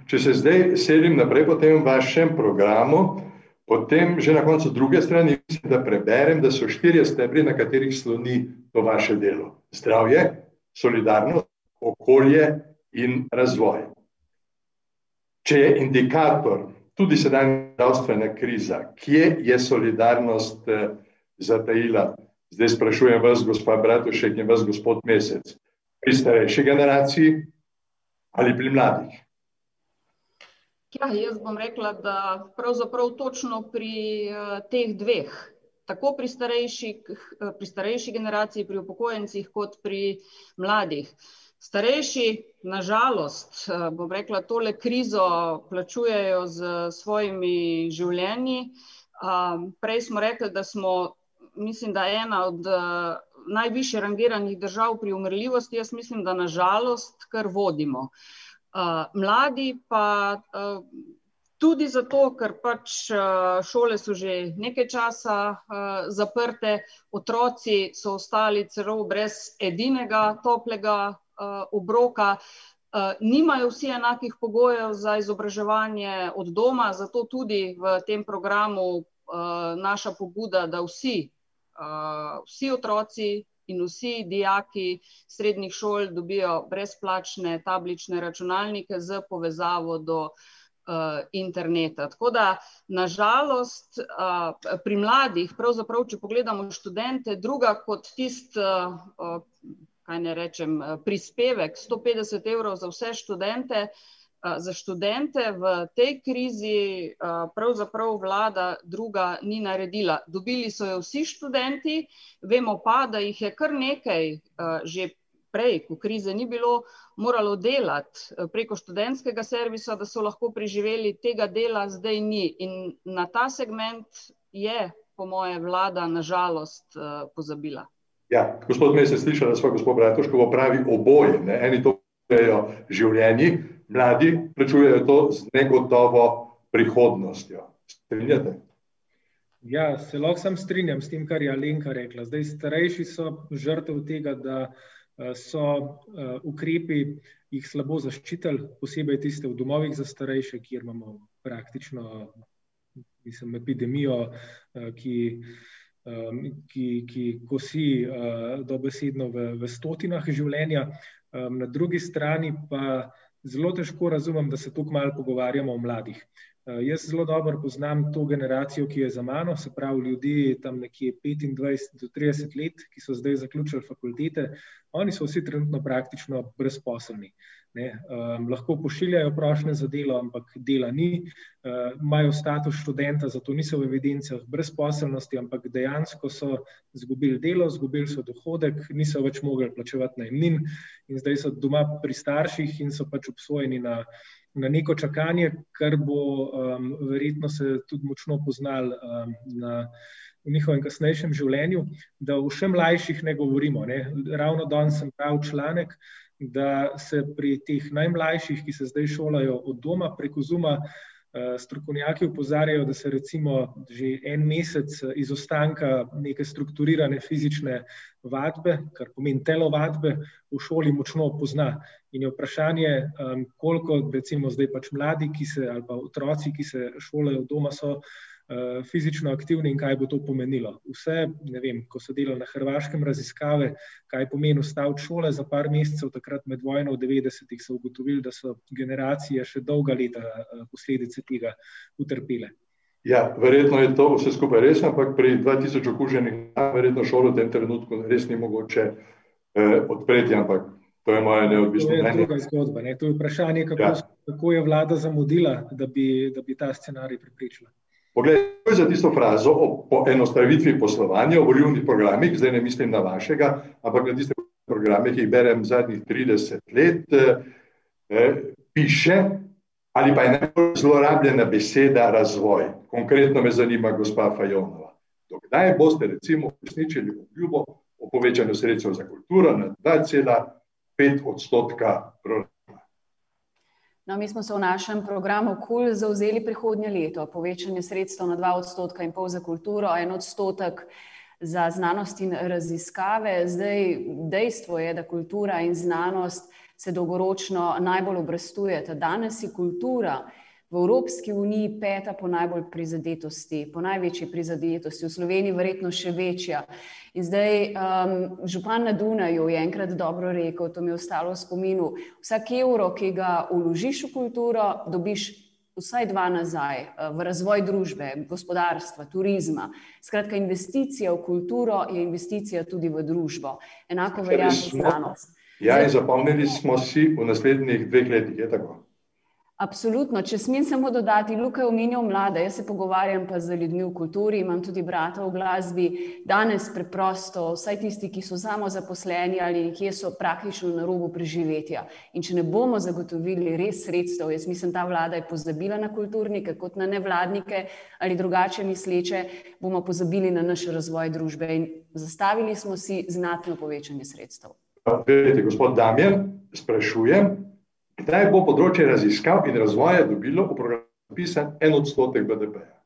Če se zdaj selim naprej po tem vašem programu, potem že na koncu druge strani, mislim, da preberem, da so štirje stebri, na katerih sloni to vaše delo. Zdravje, solidarnost, okolje in razvoj. Če je indikator tudi sedanja zdravstvena kriza, kje je solidarnost, zatajila? Zdaj sprašujem vas, gospa Bratušek, in vas, gospod Mesec. Pri starejši generaciji ali pri mladih? Ja, jaz bom rekla, da pravzaprav točno pri, teh dveh. Tako pri starejših, pri starejši generaciji, pri upokojencih kot pri mladih. Starejši, nažalost, bom rekla, tole krizo plačujejo z svojimi življenji. Prej smo rekli, da smo, mislim, da ena od najvišje rangiranih držav pri umrljivosti, jaz mislim, da nažalost kar vodimo. Mladi pa tudi zato, ker pač šole so že nekaj časa zaprte, otroci so ostali celo brez edinega toplega obroka, nimajo vsi enakih pogojev za izobraževanje od doma, zato tudi v tem programu naša pobuda, da vsi, vsi otroci in vsi dijaki srednjih šol dobijo brezplačne tablične računalnike s povezavo do interneta. Tako da na žalost pri mladih, pravzaprav če pogledamo študente, druga kot tisti, kaj naj rečem, prispevek sto petdeset evrov za vse študente, za študente v tej krizi pravzaprav vlada druga ni naredila. Dobili so jo vsi študenti, vemo pa, da jih je kar nekaj že prej, ko krize ni bilo, moralo delati preko študentskega servisa, da so lahko preživeli, tega dela zdaj ni. In na ta segment je po moje vlada na žalost pozabila. Ja, gospod Mesec, slišala sva gospo Bratuškovo, pravi oboje, eni to življenji, mladi plačujejo to z negotovo prihodnostjo. Strinjate? Ja, se lahko samo strinjam s tem, kar je Alenka rekla, zdaj starejši so žrtev tega, da so ukrepi jih slabo zaščitili, posebej tiste v domovih za starejše, kjer imamo praktično mislim epidemijo, ki ki, ki kosi dobesedno v, v stotinah življenja, na drugi strani pa zelo težko razumem, da se tako malo pogovarjamo o mladih. Jaz zelo dobro poznam to generacijo, ki je za mano, se pravi ljudi tam nekje petindvajset do trideset let, ki so zdaj zaključili fakultete, oni so vsi trenutno praktično brezposelni, ne, lahko pošiljajo prošnje za delo, ampak dela ni, imajo status študenta, zato niso v evidencah brezposelnosti, ampak dejansko so izgubili delo, izgubili so dohodek, niso več mogli plačevati najemnin in zdaj so doma pri starših in so pač obsojeni na na neko čakanje, kar bo verjetno se tudi močno poznalo na v njihovem kasnejšem življenju, da o še mlajših ne govorimo, ne, ravno danes sem bral članek, da se pri teh najmlajših, ki se zdaj šolajo od doma preko Zuma, strokovnjaki opozarjajo, da se recimo že en mesec izostanka neke strukturirane fizične vadbe, kar pomeni telovadbe, v šoli močno pozna. In je vprašanje, koliko recimo zdaj pač mladi, ki se, ali pa otroci, ki se šolajo od doma, so fizično aktivni in kaj bo to pomenilo. Vse, ne vem, ko so delali na Hrvaškem raziskave, kaj pomeni ustaviti šole za par mesecev takrat med vojno v devetdesetih, so ugotovili, da so generacije še dolga leta posledice tega utrpele. Ja, verjetno je to vse skupaj res, ampak pri dva tisoč okuženih verjetno šolo v tem trenutku res ni mogoče odpreti, ampak to je moje neodvisno mnenje. To je druga zgodba, ne, to je vprašanje, kako kako je vlada zamudila, da bi, da bi ta scenarij preprečila. Poglej, za tisto frazo o poenostavitvi poslovanja v volilnih programih, zdaj ne mislim na vašega, ampak na tiste programe, ki jih berem zadnjih trideset let, piše, ali pa je najbolj zlorabljena beseda razvoj. Konkretno me zanima gospa Fajonova. Do kdaj boste recimo uresničili obljubo o povečanju sredstev za kulturo na dva cela pet odstotka No, mi smo se v našem programu KUL zavzeli prihodnje leto, povečanje sredstev na dva odstotka in pol za kulturo, en odstotek za znanost in raziskave, zdaj dejstvo je, da kultura in znanost se dolgoročno najbolj obrestujeta, danes je kultura v Evropski uniji peta po najbolj prizadetosti, po največji prizadetosti, v Sloveniji verjetno še večja. In zdaj župan na Dunaju je enkrat dobro rekel, to mi je ostalo v spominu, vsak evro, ki ga vložiš v kulturo, dobiš vsaj dva nazaj, v razvoj družbe, gospodarstva, turizma. Skratka, investicija v kulturo je investicija tudi v družbo. Enako velja za znanost. Ja, in zapomnili smo si v naslednjih dveh letih, je tako? Absolutno, če smem samo dodati, Luka je omenjal mlade, jaz se pogovarjam pa z ljudmi v kulturi, imam tudi brata v glasbi. Danes preprosto, vsaj tisti, ki so samo zaposleni ali kje so praktično na robu preživetja. In če ne bomo zagotovili res sredstev, jaz mislim, ta vlada je pozabila na kulturnike kot na nevladnike ali drugače misleče, bomo pozabili na naš razvoj družbe in zastavili smo si znatno povečanje sredstev. Vedete, gospod Damjan, sprašujem, Kdaj bo področje raziskav in razvoja dobilo v program napisan en odstotek BDP-ja?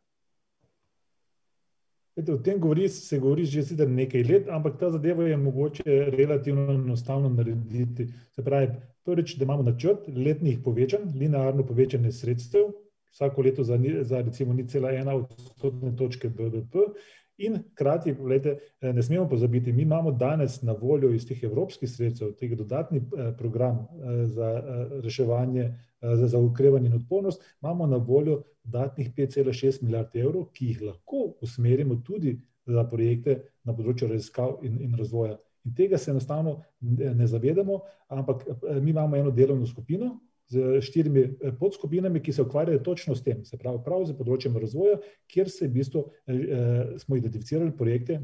O tem govori, se govori že nekaj let, ampak ta zadeva je mogoče relativno enostavno narediti. Se pravi, prvič, da imamo načrt letnih povečanj, linearno povečanje sredstev, vsako leto za, za recimo ni cela ena odstotne točke BDP, In hkrati, eh, ne smemo pozabiti, mi imamo danes na voljo iz teh evropskih sredstev, teh dodatni eh, program eh, za reševanje, za, za ukrevanje in odpornost, imamo na voljo dodatnih 5,6 milijard evrov, ki jih lahko usmerimo tudi za projekte na področju raziskav in, in razvoja. In tega se enostavno ne zavedamo, ampak mi imamo eno delovno skupino, z štirimi eh, podskupinami, ki se ukvarjajo točno s tem, se pravi, prav za področjem razvoja, kjer se v bistvu eh, eh, smo identificirali projekte,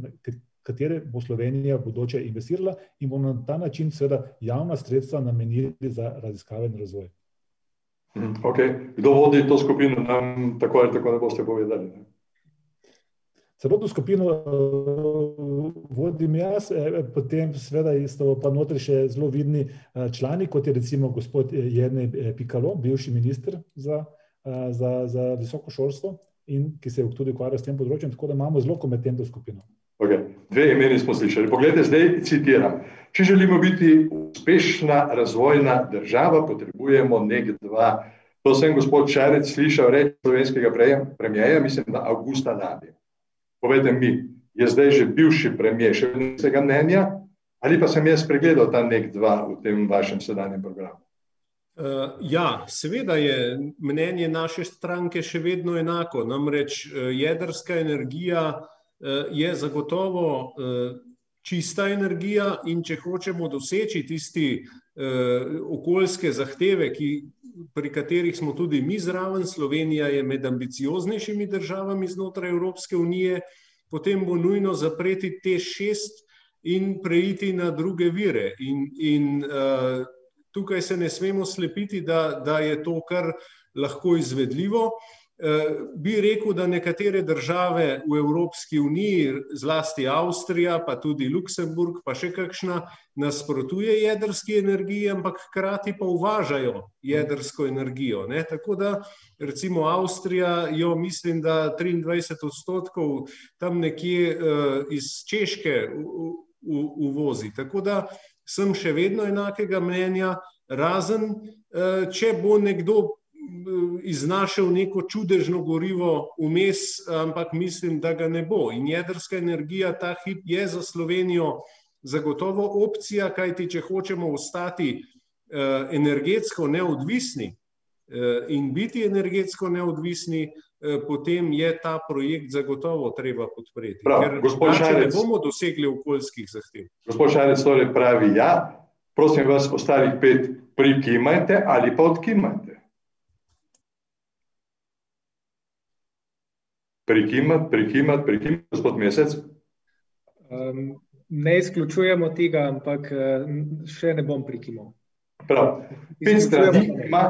katere bo Slovenija v bodoče investirala in bomo na ta način seveda javna sredstva namenili za raziskave in razvoj. Hm, okay. Kdo vodi to skupino, nam tako ali tako ne boste povedali? Ne? Celotno skupino uh, vodim jaz, e, potem seveda isto pa notri še zelo vidni člani, kot je recimo gospod Jedne Pikalo, bivši minister za, za, za visoko šolstvo in ki se tudi ukvarja s tem področjem, tako da imamo zelo kompetentno skupino. Okay. Dve imeni smo slišali. Poglejte, zdaj citiram. Če želimo biti uspešna razvojna država, potrebujemo nek dva. To sem gospod Šarec slišal reči slovenskega premijeja, mislim, da avgusta lani. Povejte mi, je zdaj že bivši premijer še nekega mnenja ali pa sem jaz pregledal ta nek dva v tem vašem sedanjem programu? Uh, ja, seveda je mnenje naše stranke še vedno enako. Namreč uh, jedrska energija uh, je zagotovo čista energija in če hočemo doseči tisti okoljske zahteve, ki, pri katerih smo tudi mi zraven, Slovenija je med ambicioznejšimi državami znotraj Evropske unije, potem bo nujno zapreti te šest in preiti na druge vire. In, in uh, tukaj se ne smemo slepiti, da, da je to kar lahko izvedljivo. Uh, Eh, bi rekel, da nekatere države v Evropski uniji, zlasti Avstrija, pa tudi Luksemburg, pa še kakšna, nasprotuje jedrski energiji, ampak hkrati pa uvažajo jedrsko energijo. Ne? Tako da recimo Avstrija jo mislim, da 23 odstotkov tam nekje uh, iz Češke uvozi. Tako da sem še vedno enakega mnenja, razen uh, če bo nekdo iznašel neko čudežno gorivo vmes, ampak mislim, da ga ne bo. In jedrska energija ta hip je za Slovenijo zagotovo opcija, kajti če hočemo ostati uh, energetsko neodvisni uh, in biti energetsko neodvisni, uh, potem je ta projekt zagotovo treba podpreti. Prav, Ker Šarec, ne bomo dosegli okoljskih zahtev. Gospod Šarec torej pravi ja, prosim vas, ostalih pet prikimajte ali pa odkimajte. Prikimati, prikimati, prikimati, gospod Mesec. Um, ne izključujemo tega, ampak uh, še ne bom prikimal. Prav. Pet strani ima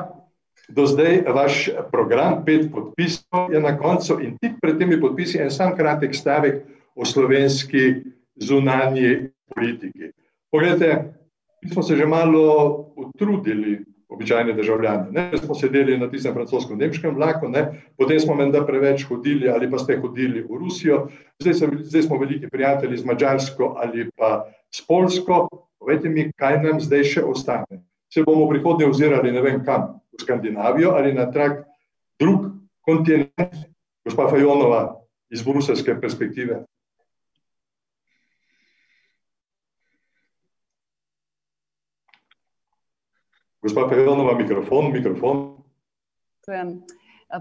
do zdaj vaš program, pet podpisov je na koncu in tik pred temi podpisi en sam kratek stavek o slovenski zunanji politiki. Poglejte, mi smo se že malo utrudili običajne državljane. Ne, smo sedeli na tistem francosko-nemškem vlaku, ne, potem smo menda preveč hodili ali pa ste hodili v Rusijo, zdaj, se, zdaj smo veliki prijatelji z Mačarsko ali pa s Polsko. Povejte mi, kaj nam zdaj še ostane. Se bomo prihodnje ozirali ne vem kam, v Skandinavijo ali na trak drug kontinent, gospa Fajonova iz bruselske perspektive. Gospa Pejonova, mikrofon, mikrofon.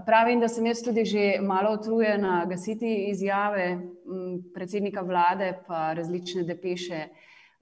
Pravim, da sem jaz tudi že malo utrujena gasiti izjave predsednika vlade, pa različne depeše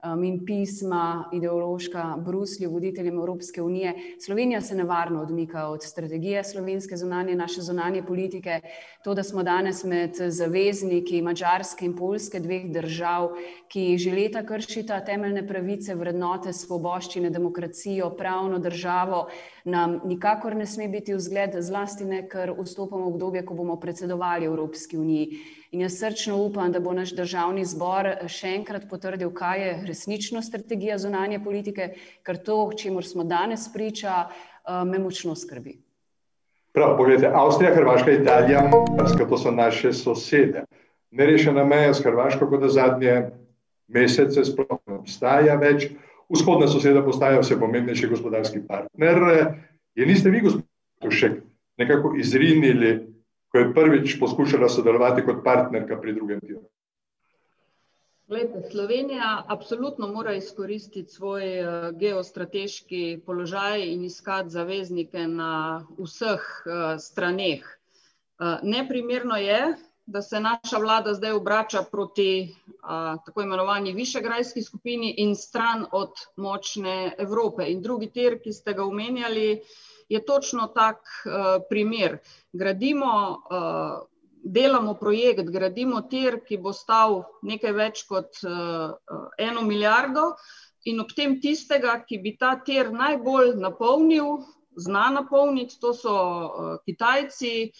um, in pisma ideološka Bruslju, voditeljem Evropske unije. Slovenija se nevarno odmika od strategije slovenske zunanje, naše zunanje politike. To, da smo danes med zavezniki Mačarske in Polske, dveh držav, ki že leta kršita temeljne pravice, vrednote, svoboščine, demokracijo, pravno državo, nam nikakor ne sme biti vzgled, zlasti ne, ker vstopamo v obdobje, ko bomo predsedovali Evropski uniji. In jaz srčno upam, da bo naš državni zbor še enkrat potrdil, kaj je resnično strategija zunanje politike, ker to, čemu smo danes priča, eh, me močno skrbi. Prav, pogledajte, Avstrija, Hrvaška, Italija, to so naše sosede. Nerešena meja s Hrvaško, kot da zadnje mesece sploh ne obstaja več. Vzhodna soseda postaja vse pomembnejši gospodarski partner. Je niste vi, gospod Tušek, nekako izrinili ko je prvič poskušala sodelovati kot partnerka pri drugem tiru? Glede, Slovenija apsolutno mora izkoristiti svoj uh, geostrateški položaj in iskati zaveznike na vseh uh, straneh. Uh, neprimerno je, da se naša vlada zdaj obrača proti uh, tako imenovani višegrajski skupini in stran od močne Evrope. In drugi tir, ki ste ga omenjali, je točno tak uh, primer. Gradimo, uh, delamo projekt, gradimo tir, ki bo stal nekaj več kot uh, eno milijardo, in ob tem tistega, ki bi ta tir najbolj napolnil, zna napolniti, to so uh, Kitajci.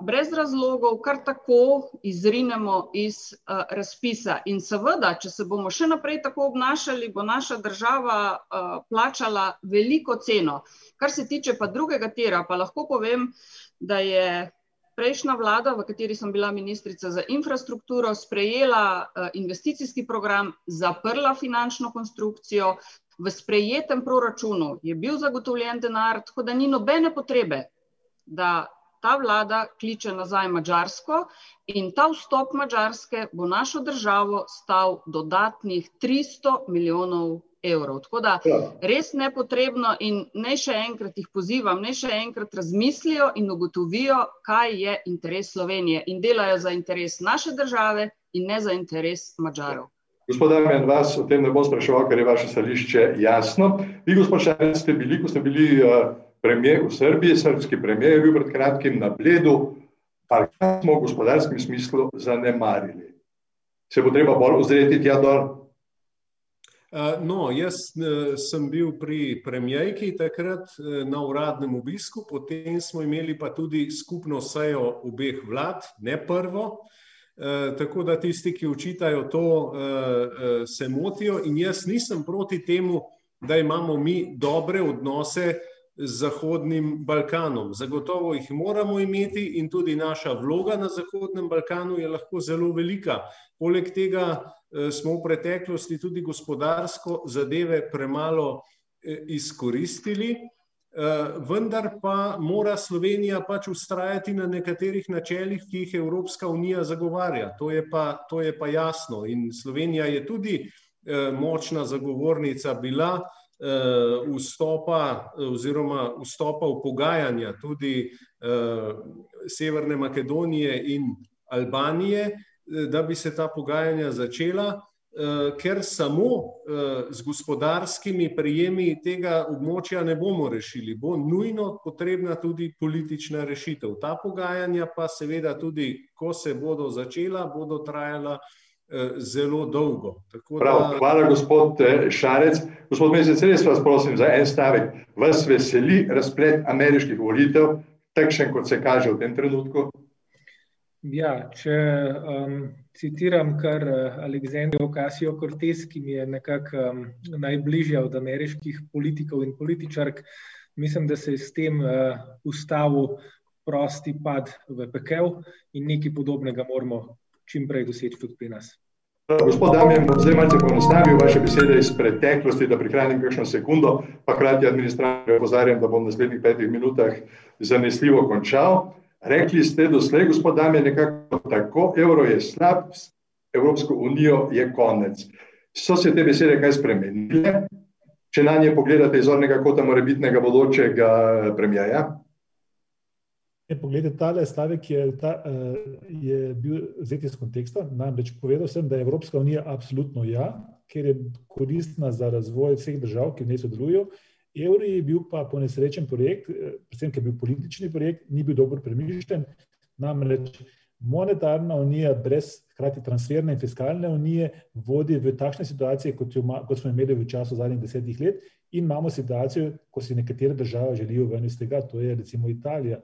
Brez razlogov, kar tako izrinemo iz uh, razpisa. In seveda, če se bomo še naprej tako obnašali, bo naša država uh, plačala veliko ceno. Kar se tiče pa drugega tira, pa lahko povem, da je prejšnja vlada, v kateri sem bila ministrica za infrastrukturo, sprejela uh, investicijski program, zaprla finančno konstrukcijo, v sprejetem proračunu je bil zagotovljen denar, tako da ni nobene potrebe, da ta vlada kliče nazaj Mačarsko in ta vstop Mačarske bo našo državo stal dodatnih 300 milijonov evrov. Tako da ja. res nepotrebno in naj še enkrat jih pozivam, naj še enkrat razmislijo in ugotovijo, kaj je interes Slovenije in delajo za interes naše države in ne za interes Mačarov. Gospod Damjan, vas o tem ne bom spraševal, ker je vaše stališče jasno. Vi, gospod Šarec, ste bili, ko ste bili uh, premijer v Srbiji, srpski premijer je bil pred kratkim na bledu, pa kaj smo v gospodarskem smislu zanemarili? Se bo treba bolj ozreti tja dol? Eh, no, jaz eh, sem bil pri premijejki takrat eh, na uradnem obisku, potem smo imeli pa tudi skupno sejo obeh vlad, ne prvo. Tako da tisti, ki učitajo to, se motijo in jaz nisem proti temu, da imamo mi dobre odnose z Zahodnim Balkanom. Zagotovo jih moramo imeti in tudi naša vloga na Zahodnem Balkanu je lahko zelo velika. Poleg tega Eh, smo v preteklosti tudi gospodarsko zadeve premalo eh, izkoristili, eh, vendar pa mora Slovenija pač ustrajati na nekaterih načelih, ki jih Evropska unija zagovarja. To je pa, to je pa jasno in Slovenija je tudi močna zagovornica bila vstopa oziroma vstopa v pogajanja tudi Severne Makedonije in Albanije, da bi se ta pogajanja začela, eh, ker samo eh, z gospodarskimi prijemi tega območja ne bomo rešili. Bo nujno potrebna tudi politična rešitev. Ta pogajanja pa seveda tudi, ko se bodo začela, bodo trajala eh, zelo dolgo. Prav, da... Hvala, gospod Šarec. Gospod Mesec, res vas prosim za en stavek. Vas veseli razplet ameriških volitev, takšen, kot se kaže v tem trenutku? Ja, če um, citiram kar uh, Aleksandrijo Kasijo Cortez, ki mi je nekako um, najbližja od ameriških politikov in političark, mislim, da se je s tem uh, ustavil prosti pad v pekel in nekaj podobnega moramo čim prej doseči tudi pri nas. Gospod Damien, zdaj malce poenostavil vaše besede iz preteklosti, da prihranim kakšno sekundo, pa hkrati administracijo opozarjam, da bom v naslednjih petih minutah zanesljivo končal. Rekli ste doslej, gospod Damien, nekako tako, evro je slab, Evropsko unijo je konec. So se te besede kaj spremenile, če na nje pogledate iz ornega kota morebitnega bodočega premijaja? E, poglejte, tale stavek je, ta, uh, je bil vzet iz konteksta. Namreč povedal sem, da je Evropska unija absolutno ja, ker je koristna za razvoj vseh držav, ki v njej sodelujo. Evro je bil pa po nesrečen projekt, predvsem ker je bil politični projekt, ni bil dobro premišljen. Namreč monetarna unija brez hkrati transferne in fiskalne unije vodi v takšne situacije, kot, jo, kot smo imeli v času zadnjih desetih let in imamo situacijo, ko si nekatere države želijo ven iz tega, to je recimo Italija.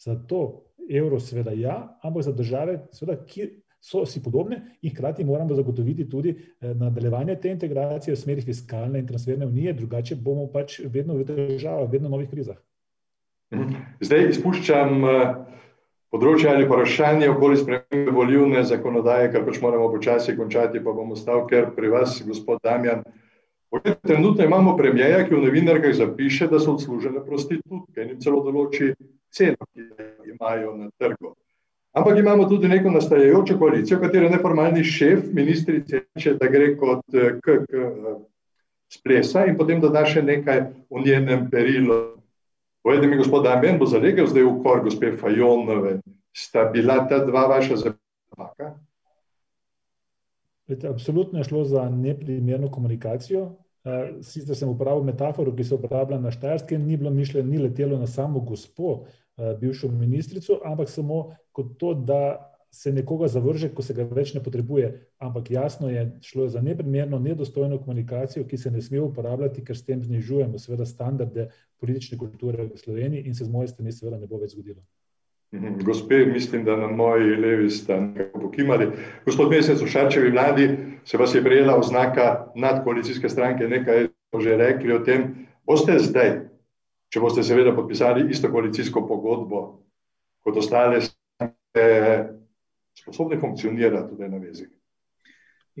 Zato evro seveda ja, ampak za države, seveda, ki so si podobne in hkrati moramo zagotoviti tudi eh, nadaljevanje te integracije v smeri fiskalne in transferne unije, drugače bomo pač vedno v državah, vedno v novih krizah. Mhm. Zdaj izpuščam eh, področje ali vprašanje okoli spremembe volivne zakonodaje, ker pač moramo počasi končati, pa bomo stal, ker pri vas, gospod Damjan, Trenutno imamo premijeja, ki v novinarkah zapiše, da so odslužene prostitutke in celo določi ceno, ki jo imajo na trgu. Ampak imamo tudi neko nastajajočo koalicijo, katero neformalni šef ministrice reče, da gre kot eh, k, k eh, splesa in potem doda še nekaj o njenem perilu. Povejte mi, gospod Damien, bo zalegel zdaj v kor gospe Fajonove, sta bila ta dva vaša zapaka? Absolutno je šlo za neprimerno komunikacijo. Eh, sicer sem uporabil metaforo, ki se uporablja na Štajerskem, ni bilo mišljeno, ni letelo na samo gospod, Eh, bivšo ministrico, ampak samo kot to, da se nekoga zavrže, ko se ga več ne potrebuje. Ampak jasno je, šlo je za neprimerno, nedostojno komunikacijo, ki se ne sme uporabljati, ker s tem znižujemo seveda standarde politične kulture v Sloveniji in se z moje strani seveda ne bo več zgodilo. Mhm. Gospe, mislim, da na moji levi sta nekako pokimali. Gospod Mesec, v Šarčevi vladi se vas je prijela oznaka nadkoalicijske stranke, nekaj smo že rekli o tem. Boste zdaj če boste seveda podpisali isto koalicijsko pogodbo kot ostale stranke, sposobni funkcionirati tudi na vezi.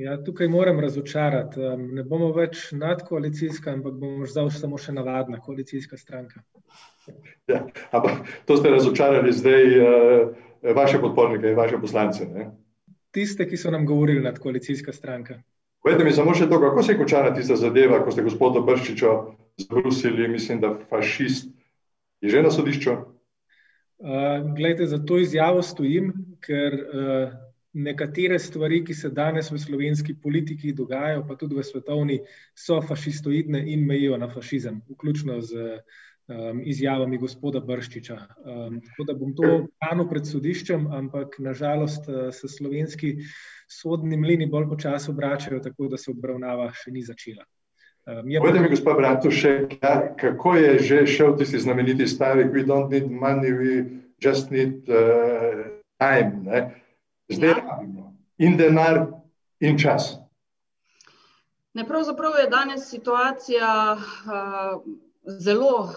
Ja, tukaj moram razočarati. Ne bomo več nadkoalicijska, ampak bomo zdaj samo še navadna koalicijska stranka. Ja, ampak to ste razočarali zdaj uh, vaše podpornike in vaše poslance. Ne? Tiste, ki so nam govorili nadkoalicijska stranka. Povejte mi samo še to, kako se je končala tista zadeva, ko ste gospodu Brščiču zbrusili, mislim, da fašist je že na sodišču? Uh, glejte, za to izjavo stojim, ker uh, nekatere stvari, ki se danes v slovenski politiki dogajajo, pa tudi v svetovni, so fašistoidne in mejijo na fašizem, vključno z um, izjavami gospoda Brščiča. Um, tako da bom to branil pred sodiščem, ampak nažalost uh, se slovenski sodni mlini bolj počasi obračajo, tako da se obravnava še ni začela. Um, Povejte mi, gospod Bratušek, ja, kako je že šel tisti znameniti stavek, we don't need money, we just need uh, time. Ne? Zdaj rabimo ja. in denar in čas. Ne, pravzaprav je danes situacija uh, zelo uh,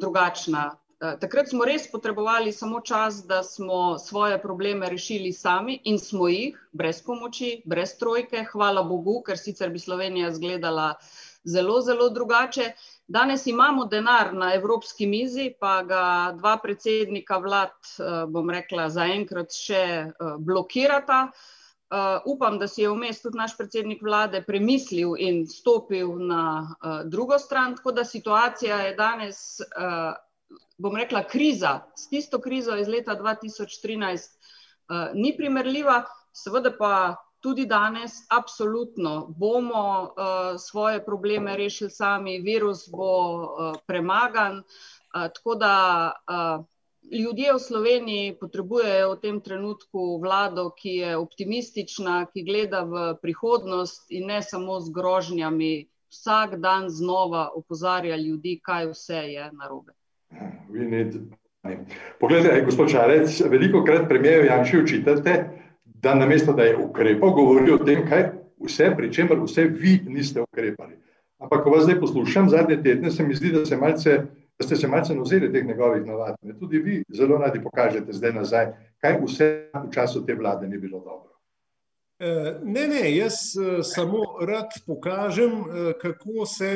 drugačna. Uh, takrat smo res potrebovali samo čas, da smo svoje probleme rešili sami in smo jih, brez pomoči, brez trojke, hvala Bogu, ker sicer bi Slovenija izgledala zelo, zelo drugače. Danes imamo denar na evropski mizi, pa ga dva predsednika vlad, uh, bom rekla, zaenkrat še uh, blokirata. Uh, upam, da si je vmes tudi naš predsednik vlade premislil in stopil na uh, drugo stran, tako da situacija je danes, uh, bom rekla, kriza s tisto krizo iz leta 2013 uh, ni primerljiva, seveda pa tudi danes absolutno bomo uh, svoje probleme rešili sami, virus bo uh, premagan, uh, tako da uh, ljudje v Sloveniji potrebujejo v tem trenutku vlado, ki je optimistična, ki gleda v prihodnost in ne samo z grožnjami, vsak dan znova opozarja ljudi, kaj vse je narobe. Poglejte, gospod Čarec, veliko krat premijejo Janši učitate, da namesto, da je ukrepal, govori o tem, kaj vse, pri čemer vse vi niste ukrepali. Ampak, ko vas zdaj poslušam, zadnje tedne se mi zdi, da se malce da ste se malce navzeli teh njegovih navad. Tudi vi zelo radi pokažete zdaj nazaj, kaj vse v času te vlade ni bilo dobro. Eh, ne, ne, jaz eh, samo rad pokažem, eh, kako se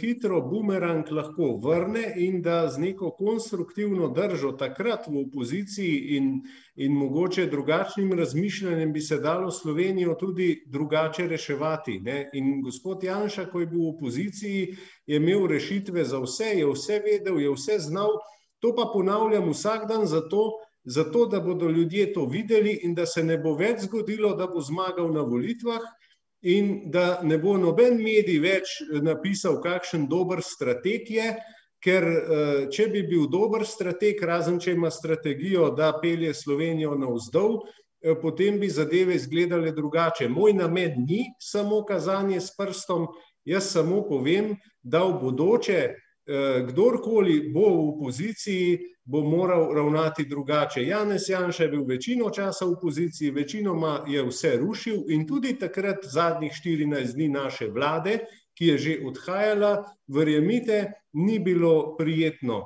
hitro bumerang lahko vrne in da z neko konstruktivno držo takrat v opoziciji in, in mogoče drugačnim razmišljanjem bi se dalo Slovenijo tudi drugače reševati. Ne? In gospod Janša, ko je bil v opoziciji, je imel rešitve za vse, je vse vedel, je vse znal. To pa ponavljam vsak dan zato, zato da bodo ljudje to videli in da se ne bo več zgodilo, da bo zmagal na volitvah in da ne bo noben medij več napisal, kakšen dober strateg je, ker če bi bil dober strateg, razen če ima strategijo, da pelje Slovenijo navzdol, potem bi zadeve izgledale drugače. Moj namen ni samo kazanje s prstom, jaz samo povem, da v bodoče kdorkoli bo v opoziciji, bo moral ravnati drugače. Janez Janša je bil večino časa v opoziciji, večinoma je vse rušil in tudi takrat zadnjih 14 dni naše vlade, ki je že odhajala, verjemite, ni bilo prijetno.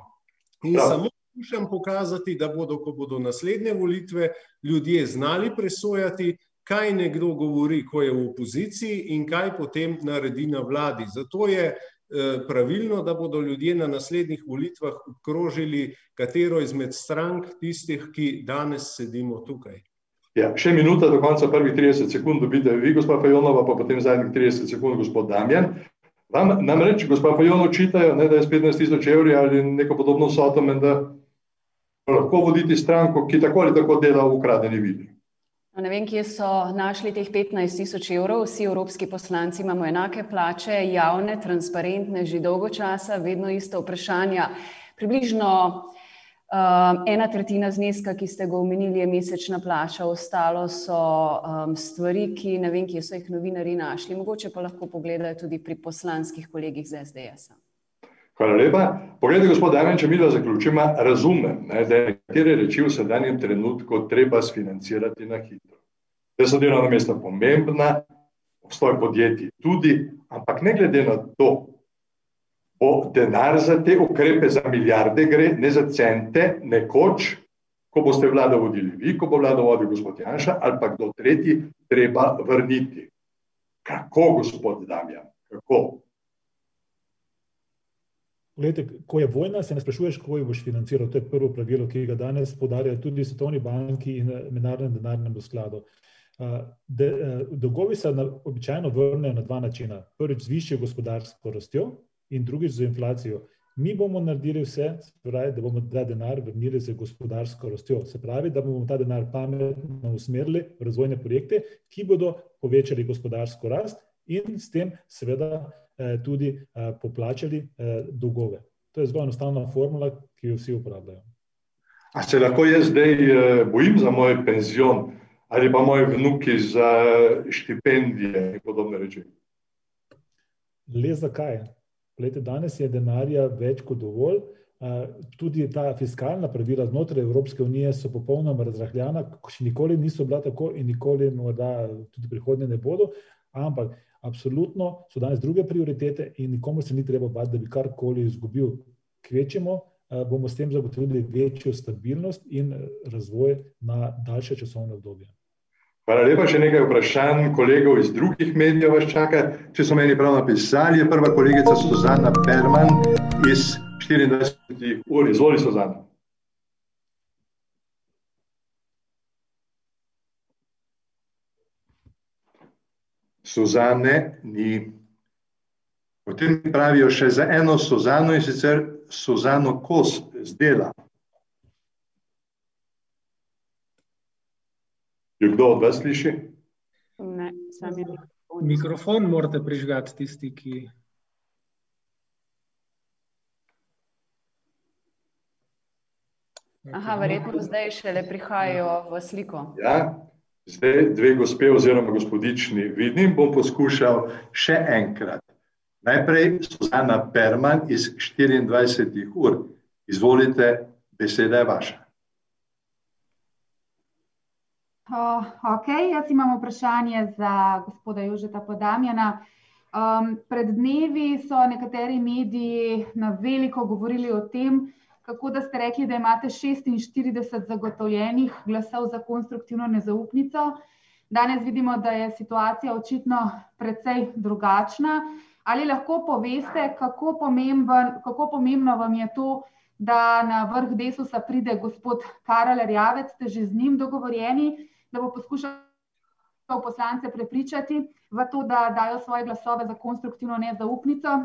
In samo skušam pokazati, da bodo, ko bodo naslednje volitve, ljudje znali presojati, kaj nekdo govori, ko je v opoziciji in kaj potem naredi na vladi. Zato je pravilno, da bodo ljudje na naslednjih volitvah obkrožili katero izmed strank tistih, ki danes sedimo tukaj. Ja, še minuta do konca, prvih 30 sekund dobite vi, gospa Fajonova, pa potem zadnjih 30 sekund gospod Damjan. Vam namreč, gospa Fajon, očitajo, da je s 15 tisoč evri ali neko podobno vsoto menda lahko voditi stranko, ki tako ali tako dela v ukradeni vili. Ne vem, kje so našli teh 15 tisoč evrov. Vsi evropski poslanci imamo enake plače, javne, transparentne, že dolgo časa, vedno ista vprašanja. Približno um, ena tretjina zneska, ki ste ga omenili, je mesečna plača, ostalo so um, stvari, ki ne vem, kje so jih novinari našli. Mogoče pa lahko pogledajo tudi pri poslanskih kolegih z SDS-a. Hvala lepa. Poglejte, gospod Damjan, če mi da zaključimo, razumem, ne, da je nekatere reči v sedanjem trenutku treba sfinancirati na hitro. Da so delovna mesta pomembna, obstoj podjetij tudi, ampak ne glede na to, bo denar za te ukrepe za milijarde gre, ne za cente, nekoč, ko boste vlado vodili vi, ko bo vlado vodil gospod Janša ali pa kdo tretji, treba vrniti. Kako, gospod Damjan, kako? Glede, ko je vojna, se ne sprašuješ, kako jo boš financiral. To je prvo pravilo, ki ga danes podarjajo tudi Svetovni banki in Mednarodnem denarnem skladu. Dolgovi se običajno vrnejo na dva načina. Prvič z višjo gospodarsko rastjo in drugič z inflacijo. Mi bomo naredili vse, pravi, da bomo ta denar vrnili z gospodarsko rastjo. Se pravi, da bomo ta denar pametno usmerili v razvojne projekte, ki bodo povečali gospodarsko rast in s tem seveda tudi poplačali dolgove. To je zelo enostavna formula, ki jo vsi uporabljajo. A se lahko jaz zdaj bojim za moj penzion ali pa moji vnuki za štipendije in podobne reči? Le zakaj? Glejte, danes je denarja več kot dovolj, tudi ta fiskalna pravila znotraj Evropske unije so popolnoma razrahljana, še nikoli niso bila tako in nikoli morda tudi prihodnje ne bodo, ampak absolutno so danes druge prioritete in nikomur se ni treba bati, da bi karkoli izgubil. Kvečjemu bomo s tem zagotovili večjo stabilnost in razvoj na daljše časovno obdobje. Hvala lepa, še nekaj vprašanj kolegov iz drugih medijev vas čaka. Če so meni prav napisali, je prva kolegica Suzana Perman iz štiriindvajsetih ur. Izvoli, Suzana. Suzane ni. Potem pravijo še za eno Suzano, in sicer Suzano Kos z Dela. Jo kdo od vas sliši? Ne, sam je mikrofon. Mikrofon morate prižgati tisti, ki... verjetno zdaj šele prihajajo v sliko. Ja, zdaj dve gospe oziroma gospodični vidim, bom poskušal še enkrat. Najprej Suzana Perman iz štiriindvajsetih ur. Izvolite, beseda je vaša. okej, jaz imam vprašanje za gospoda Jožeta Podamjana. pred dnevi so nekateri mediji na veliko govorili o tem, kako da ste rekli, da imate šestinštirideset zagotovljenih glasov za konstruktivno nezaupnico. Danes vidimo, da je situacija očitno precej drugačna. Ali lahko poveste, kako pomemben, kako pomembno vam je to, da na vrh Desusa pride gospod Karel Erjavec, ste že z njim dogovorjeni, da bo poskušal poslance prepričati v to, da dajo svoje glasove za konstruktivno nezaupnico?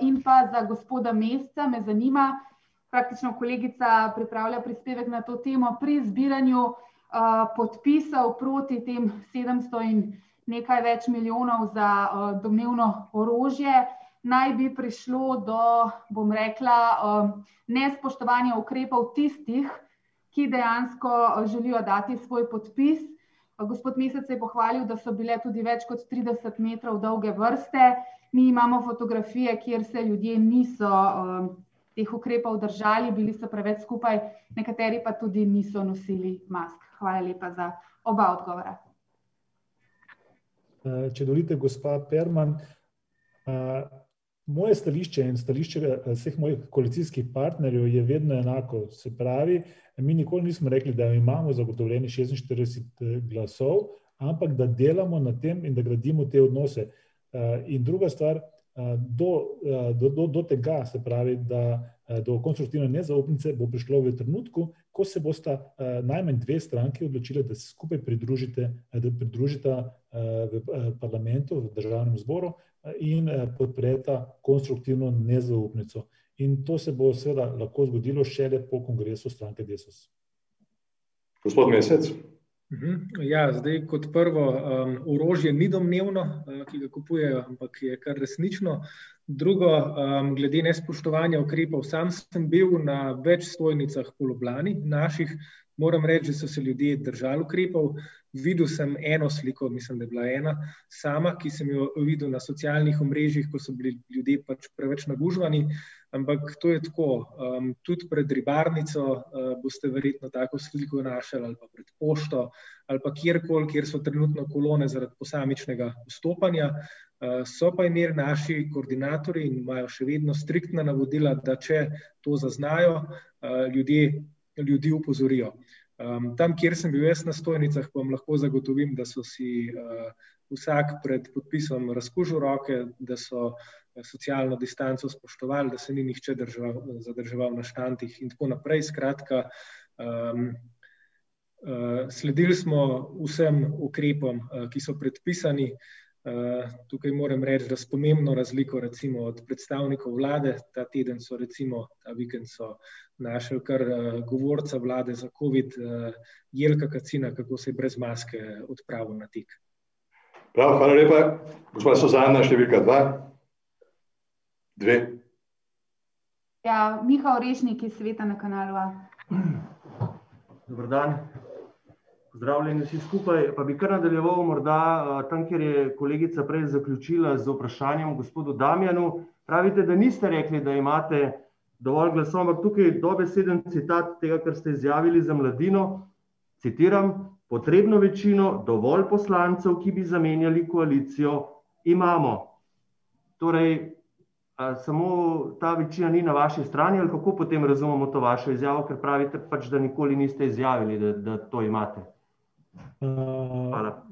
in pa za gospoda Mesca me zanima, praktično kolegica pripravlja prispevek na to temo, pri zbiranju podpisov proti tem sedemsto in nekaj več milijonov za domnevno orožje, naj bi prišlo do, bom rekla, nespoštovanja ukrepov tistih, ki dejansko želijo dati svoj podpis. Gospod Mesec se je pohvalil, da so bile tudi več kot trideset metrov dolge vrste. Mi imamo fotografije, kjer se ljudje niso teh ukrepov držali, bili so preveč skupaj, nekateri pa tudi niso nosili mask. Hvala lepa za oba odgovora. Če dovolite, gospa Perman, moje stališče in stališče vseh mojih koalicijskih partnerjev je vedno enako, se pravi, mi nikoli nismo rekli, da imamo zagotovljenih šestinštirideset glasov, ampak da delamo na tem in da gradimo te odnose. In druga stvar, do, do, do tega, se pravi, da do konstruktivne nezaupnice bo prišlo v trenutku, ko se bosta najmanj dve stranki odločili, da se skupaj pridružite, da pridružita v parlamentu, v državnem zboru in podpreta konstruktivno nezaupnico. In to se bo seveda lahko zgodilo šele po kongresu stranke Desus. Gospod Mesec. Ja, zdaj kot prvo, orožje ni domnevno, ki ga kupujejo, ampak je kar resnično. Drugo, glede nespoštovanja ukrepov, sam sem bil na več stojnicah po Ljubljani, naših, moram reči, da so se ljudje držali ukrepov. Videl sem eno sliko, mislim, da je bila ena sama, ki sem jo videl na socialnih omrežjih, ko so bili ljudje pač preveč nagužvani, ampak to je tako, tudi pred Ribarnico boste verjetno tako sliko našli ali pa pred pošto ali pa kjerkoli, kjer so trenutno kolone zaradi posamičnega vstopanja. So pa imeli naši koordinatorji in imajo še vedno striktna navodila, da če to zaznajo, ljudje, ljudi opozorijo. tam, kjer sem bil jaz na stojnicah, vam lahko zagotovim, da so si vsak pred podpisom razkužil roke, da so socialno distanco spoštovali, da se ni nihče zadrževal na štantih in tako naprej, skratka, sledili smo vsem ukrepom, ki so predpisani. tukaj moram reči, da s pomembno razliko recimo od predstavnikov vlade, ta teden so recimo, ta vikend so našli kar govorca vlade za covid, Jelka Kacina, kako se je brez maske odpravil na tek. Prav, hvala lepa. Gospa Suzana, številka dva. Dve. Ja, Miha Orešnik iz Sveta na kanalu A. Dober dan. Pozdravljeni vsi skupaj, pa bi kar nadaljeval morda tam, kjer je kolegica prej zaključila z vprašanjem gospodu Damjanu. Pravite, da niste rekli, da imate dovolj glasov, ampak tukaj dobeseden citat tega, kar ste izjavili za Mladino, citiram: "Potrebno večino, dovolj poslancev, ki bi zamenjali koalicijo, imamo." Torej, samo ta večina ni na vaši strani, ali kako potem razumemo to vašo izjavo, ker pravite pač, da nikoli niste izjavili, da, da to imate? Hvala.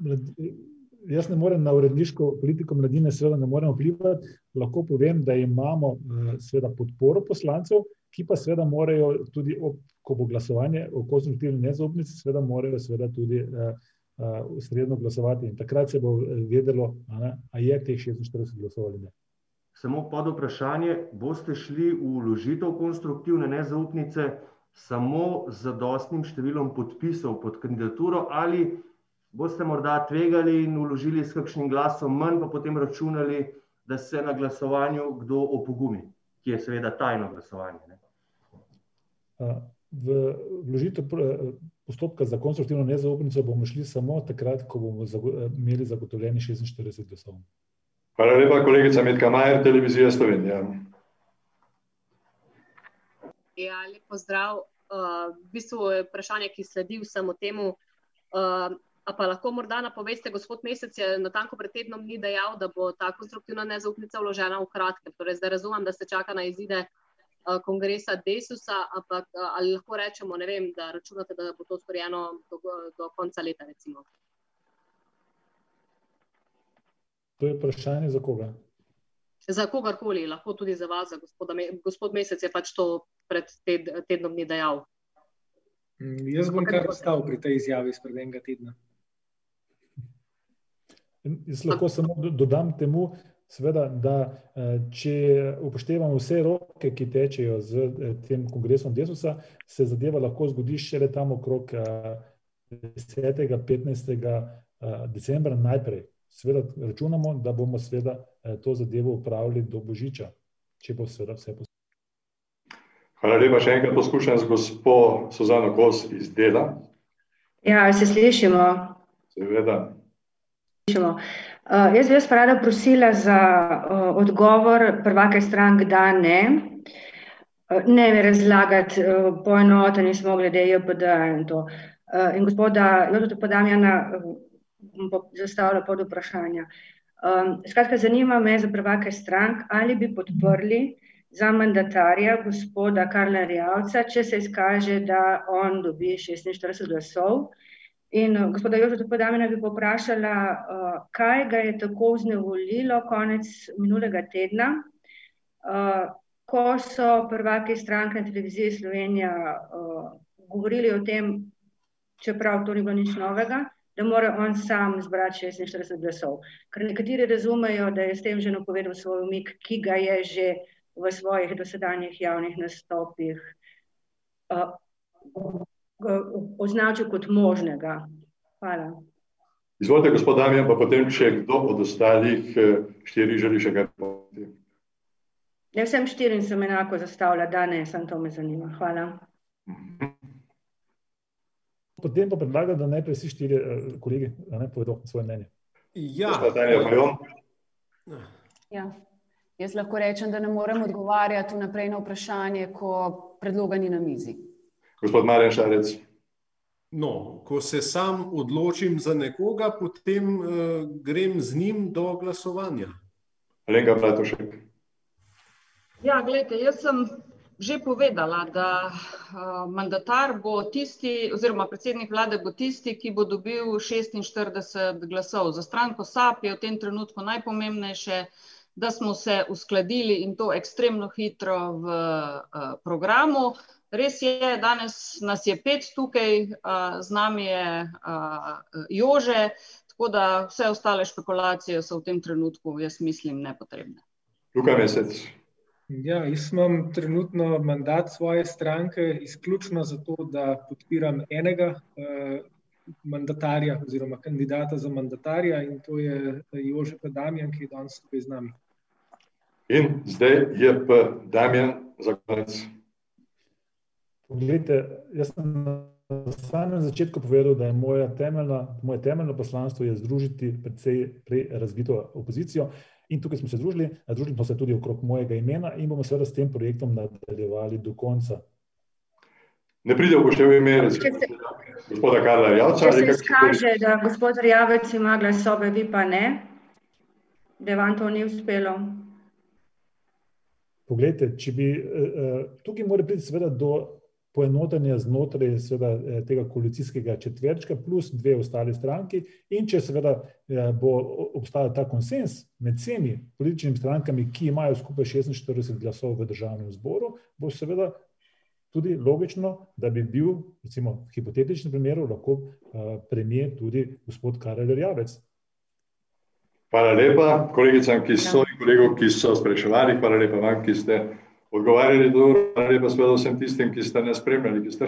Jaz ne morem na uredniško politiko Mladine seveda ne morem vplivati, lahko povem, da imamo seveda podporo poslancev, ki pa seveda morajo tudi ob, ko bo glasovanje o konstruktivni nezaupnici, seveda morajo seveda tudi ustrezno glasovati in takrat se bo vedelo, a ne, a je teh šestinštirideset glasov ali ne. Samo podvprašanje, boste šli v vložitev konstruktivne nezaupnice samo z zadostnim številom podpisov pod kandidaturo ali boste morda tvegali in vložili s kakšnim glasom manj pa potem računali, da se na glasovanju kdo opogumi? Ki je seveda tajno glasovanje, ne. v vložitev postopka za konstruktivno nezaupnico bomo šli samo takrat, ko bomo imeli zagotovljenih šestinštirideset glasov. Hvala lepa, kolegica Metka Majer, Televizija Slovenija. Ja, lep pozdrav, v bistvu je vprašanje, ki sledi vsemu temu, a pa lahko morda napoveste, gospod Mesec je natanko pred tednom dni dejal, da bo ta konstruktivna nezaupnica vložena v kratkem, torej zdaj razumem, da se čaka na izide kongresa Desusa, ampak ali lahko rečemo, ne vem, da računate, da bo to storjeno do, do konca leta recimo? To je vprašanje za koga? Za kogarkoli, lahko tudi za vas, za gospoda gospod Mesec je pač to pred tednom dni dejal. jaz bom kar ostal pri tej izjavi izpred enega tedna. Jaz lahko samo dodam temu, seveda, da če upoštevamo vse roke, ki tečejo s tem kongresom Desusa, se zadeva lahko zgodi šele tam okrog desetega, petnajstega decembra najprej. Seveda računamo, da bomo seveda to zadevo upravili do božiča, če bo seveda vse posebej. Hvala lepa, še enkrat poskušam z gospod Suzano Kos iz dela. Ja, se slišimo. Seveda. Slišimo. Uh, jaz bi vas rada prosila za uh, odgovor prvake strank, da ne. Uh, ne mi razlagati uh, poenoteni smo glede JPD in to. Uh, in gospoda Jodota Podamjana uh, zastavila pod vprašanja. Um, skratka, zanima me za prvake strank, ali bi podprli za mandatarja gospoda Karla Rjavca, če se izkaže, da on dobi 46 glasov. In gospoda Jožeta Podamena bi poprašala, uh, kaj ga je tako vznevolilo konec minulega tedna, uh, ko so prvaki stranke na televiziji Slovenija uh, govorili o tem, čeprav to ni bilo nič novega, da mora on sam zbrati 46 glasov. Ker nekateri razumejo, da je s tem že napovedal svoj umik, ki ga je že v svojih dosedanjih javnih nastopih uh, označil kot možnega. Hvala. Izvolite, gospod Damien, pa potem, če kdo od ostalih eh, štirih želi še kaj povedati. Ja, vsem štirim sem enako zastavila, da ne, sem to me zanima. Hvala. Potem pa predlagam, da najprej vsi štiri uh, kolegi ne, povedo svoje mnenje. Ja, ja. Jaz lahko rečem, da ne morem odgovarjati vnaprej na vprašanje, ko predloga ni na mizi. Gospod Marjan Šarec. No, ko se sam odločim za nekoga, potem uh, grem z njim do glasovanja. Alenka Bratušek. Ja, gledajte, jaz sem že povedala, da uh, mandatar bo tisti, oziroma predsednik vlade bo tisti, ki bo dobil 46 glasov. Za stranko SAP je v tem trenutku najpomembnejše, da smo se uskladili in to ekstremno hitro v uh, programu. Res je, danes nas je pet tukaj, z nami je Jože, tako da vse ostale špekulacije so v tem trenutku, jaz mislim, nepotrebne. Luka Mesec. Ja, jaz imam trenutno mandat svoje stranke izključno zato, da podpiram enega mandatarja oziroma kandidata za mandatarja in to je Jože P. Damjan, ki je danes tukaj z nami. In zdaj je P. Damjan za konec. Poglejte, jaz sem na samem začetku povedal, da je moja temeljna, moje temeljno poslanstvo je združiti predvsej prej razvito opozicijo. In tukaj smo se združili, združili smo se tudi okrog mojega imena in bomo seveda s tem projektom nadaljevali do konca. Ne pride v poštev ime gospoda Karla Javca. Če se izkaže, da gospod Rjavec ima glasove, vi pa ne, da vam to ni uspelo. Poglejte, če bi, tukaj mora priti seveda do poenotenje znotraj seveda, eh, tega koalicijskega četverčka, plus dve ostali stranki. In če seveda eh, bo obstajal ta konsens med vsemi političnimi strankami, ki imajo skupaj 46 glasov v državnem zboru, bo seveda tudi logično, da bi bil, recimo, v hipotetičnem primeru, lahko uh, premijer tudi gospod Karel Rjavec. Hvala lepa kolegicam, ki so in kolegom, ki so spraševali, hvala lepa vam, ki ste odgovarjali dobro, ali pa seveda vsem tistim, ki ste nas spremljali, ki ste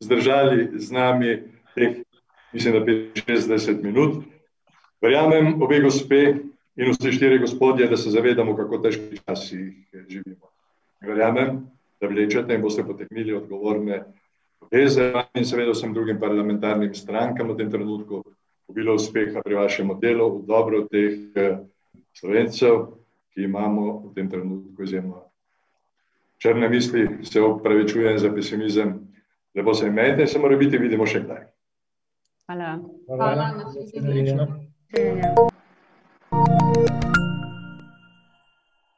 zdržali z nami teh, mislim, da 65 minut. Verjamem, obe gospe in vsi štiri gospodje, da se zavedamo, kako težki časi živimo. Verjamem, da vlečete in boste poteknili odgovorne poteze in seveda vsem drugim parlamentarnim strankam v tem trenutku bilo uspeha pri vašem delu, v dobro teh eh, slovencev, ki imamo v tem trenutku izjemno črne misli, se opravičujem za pesimizem, lepo se imejte, se mora biti, vidimo še kdaj. Hvala. Hvala. Hvala. Hvala.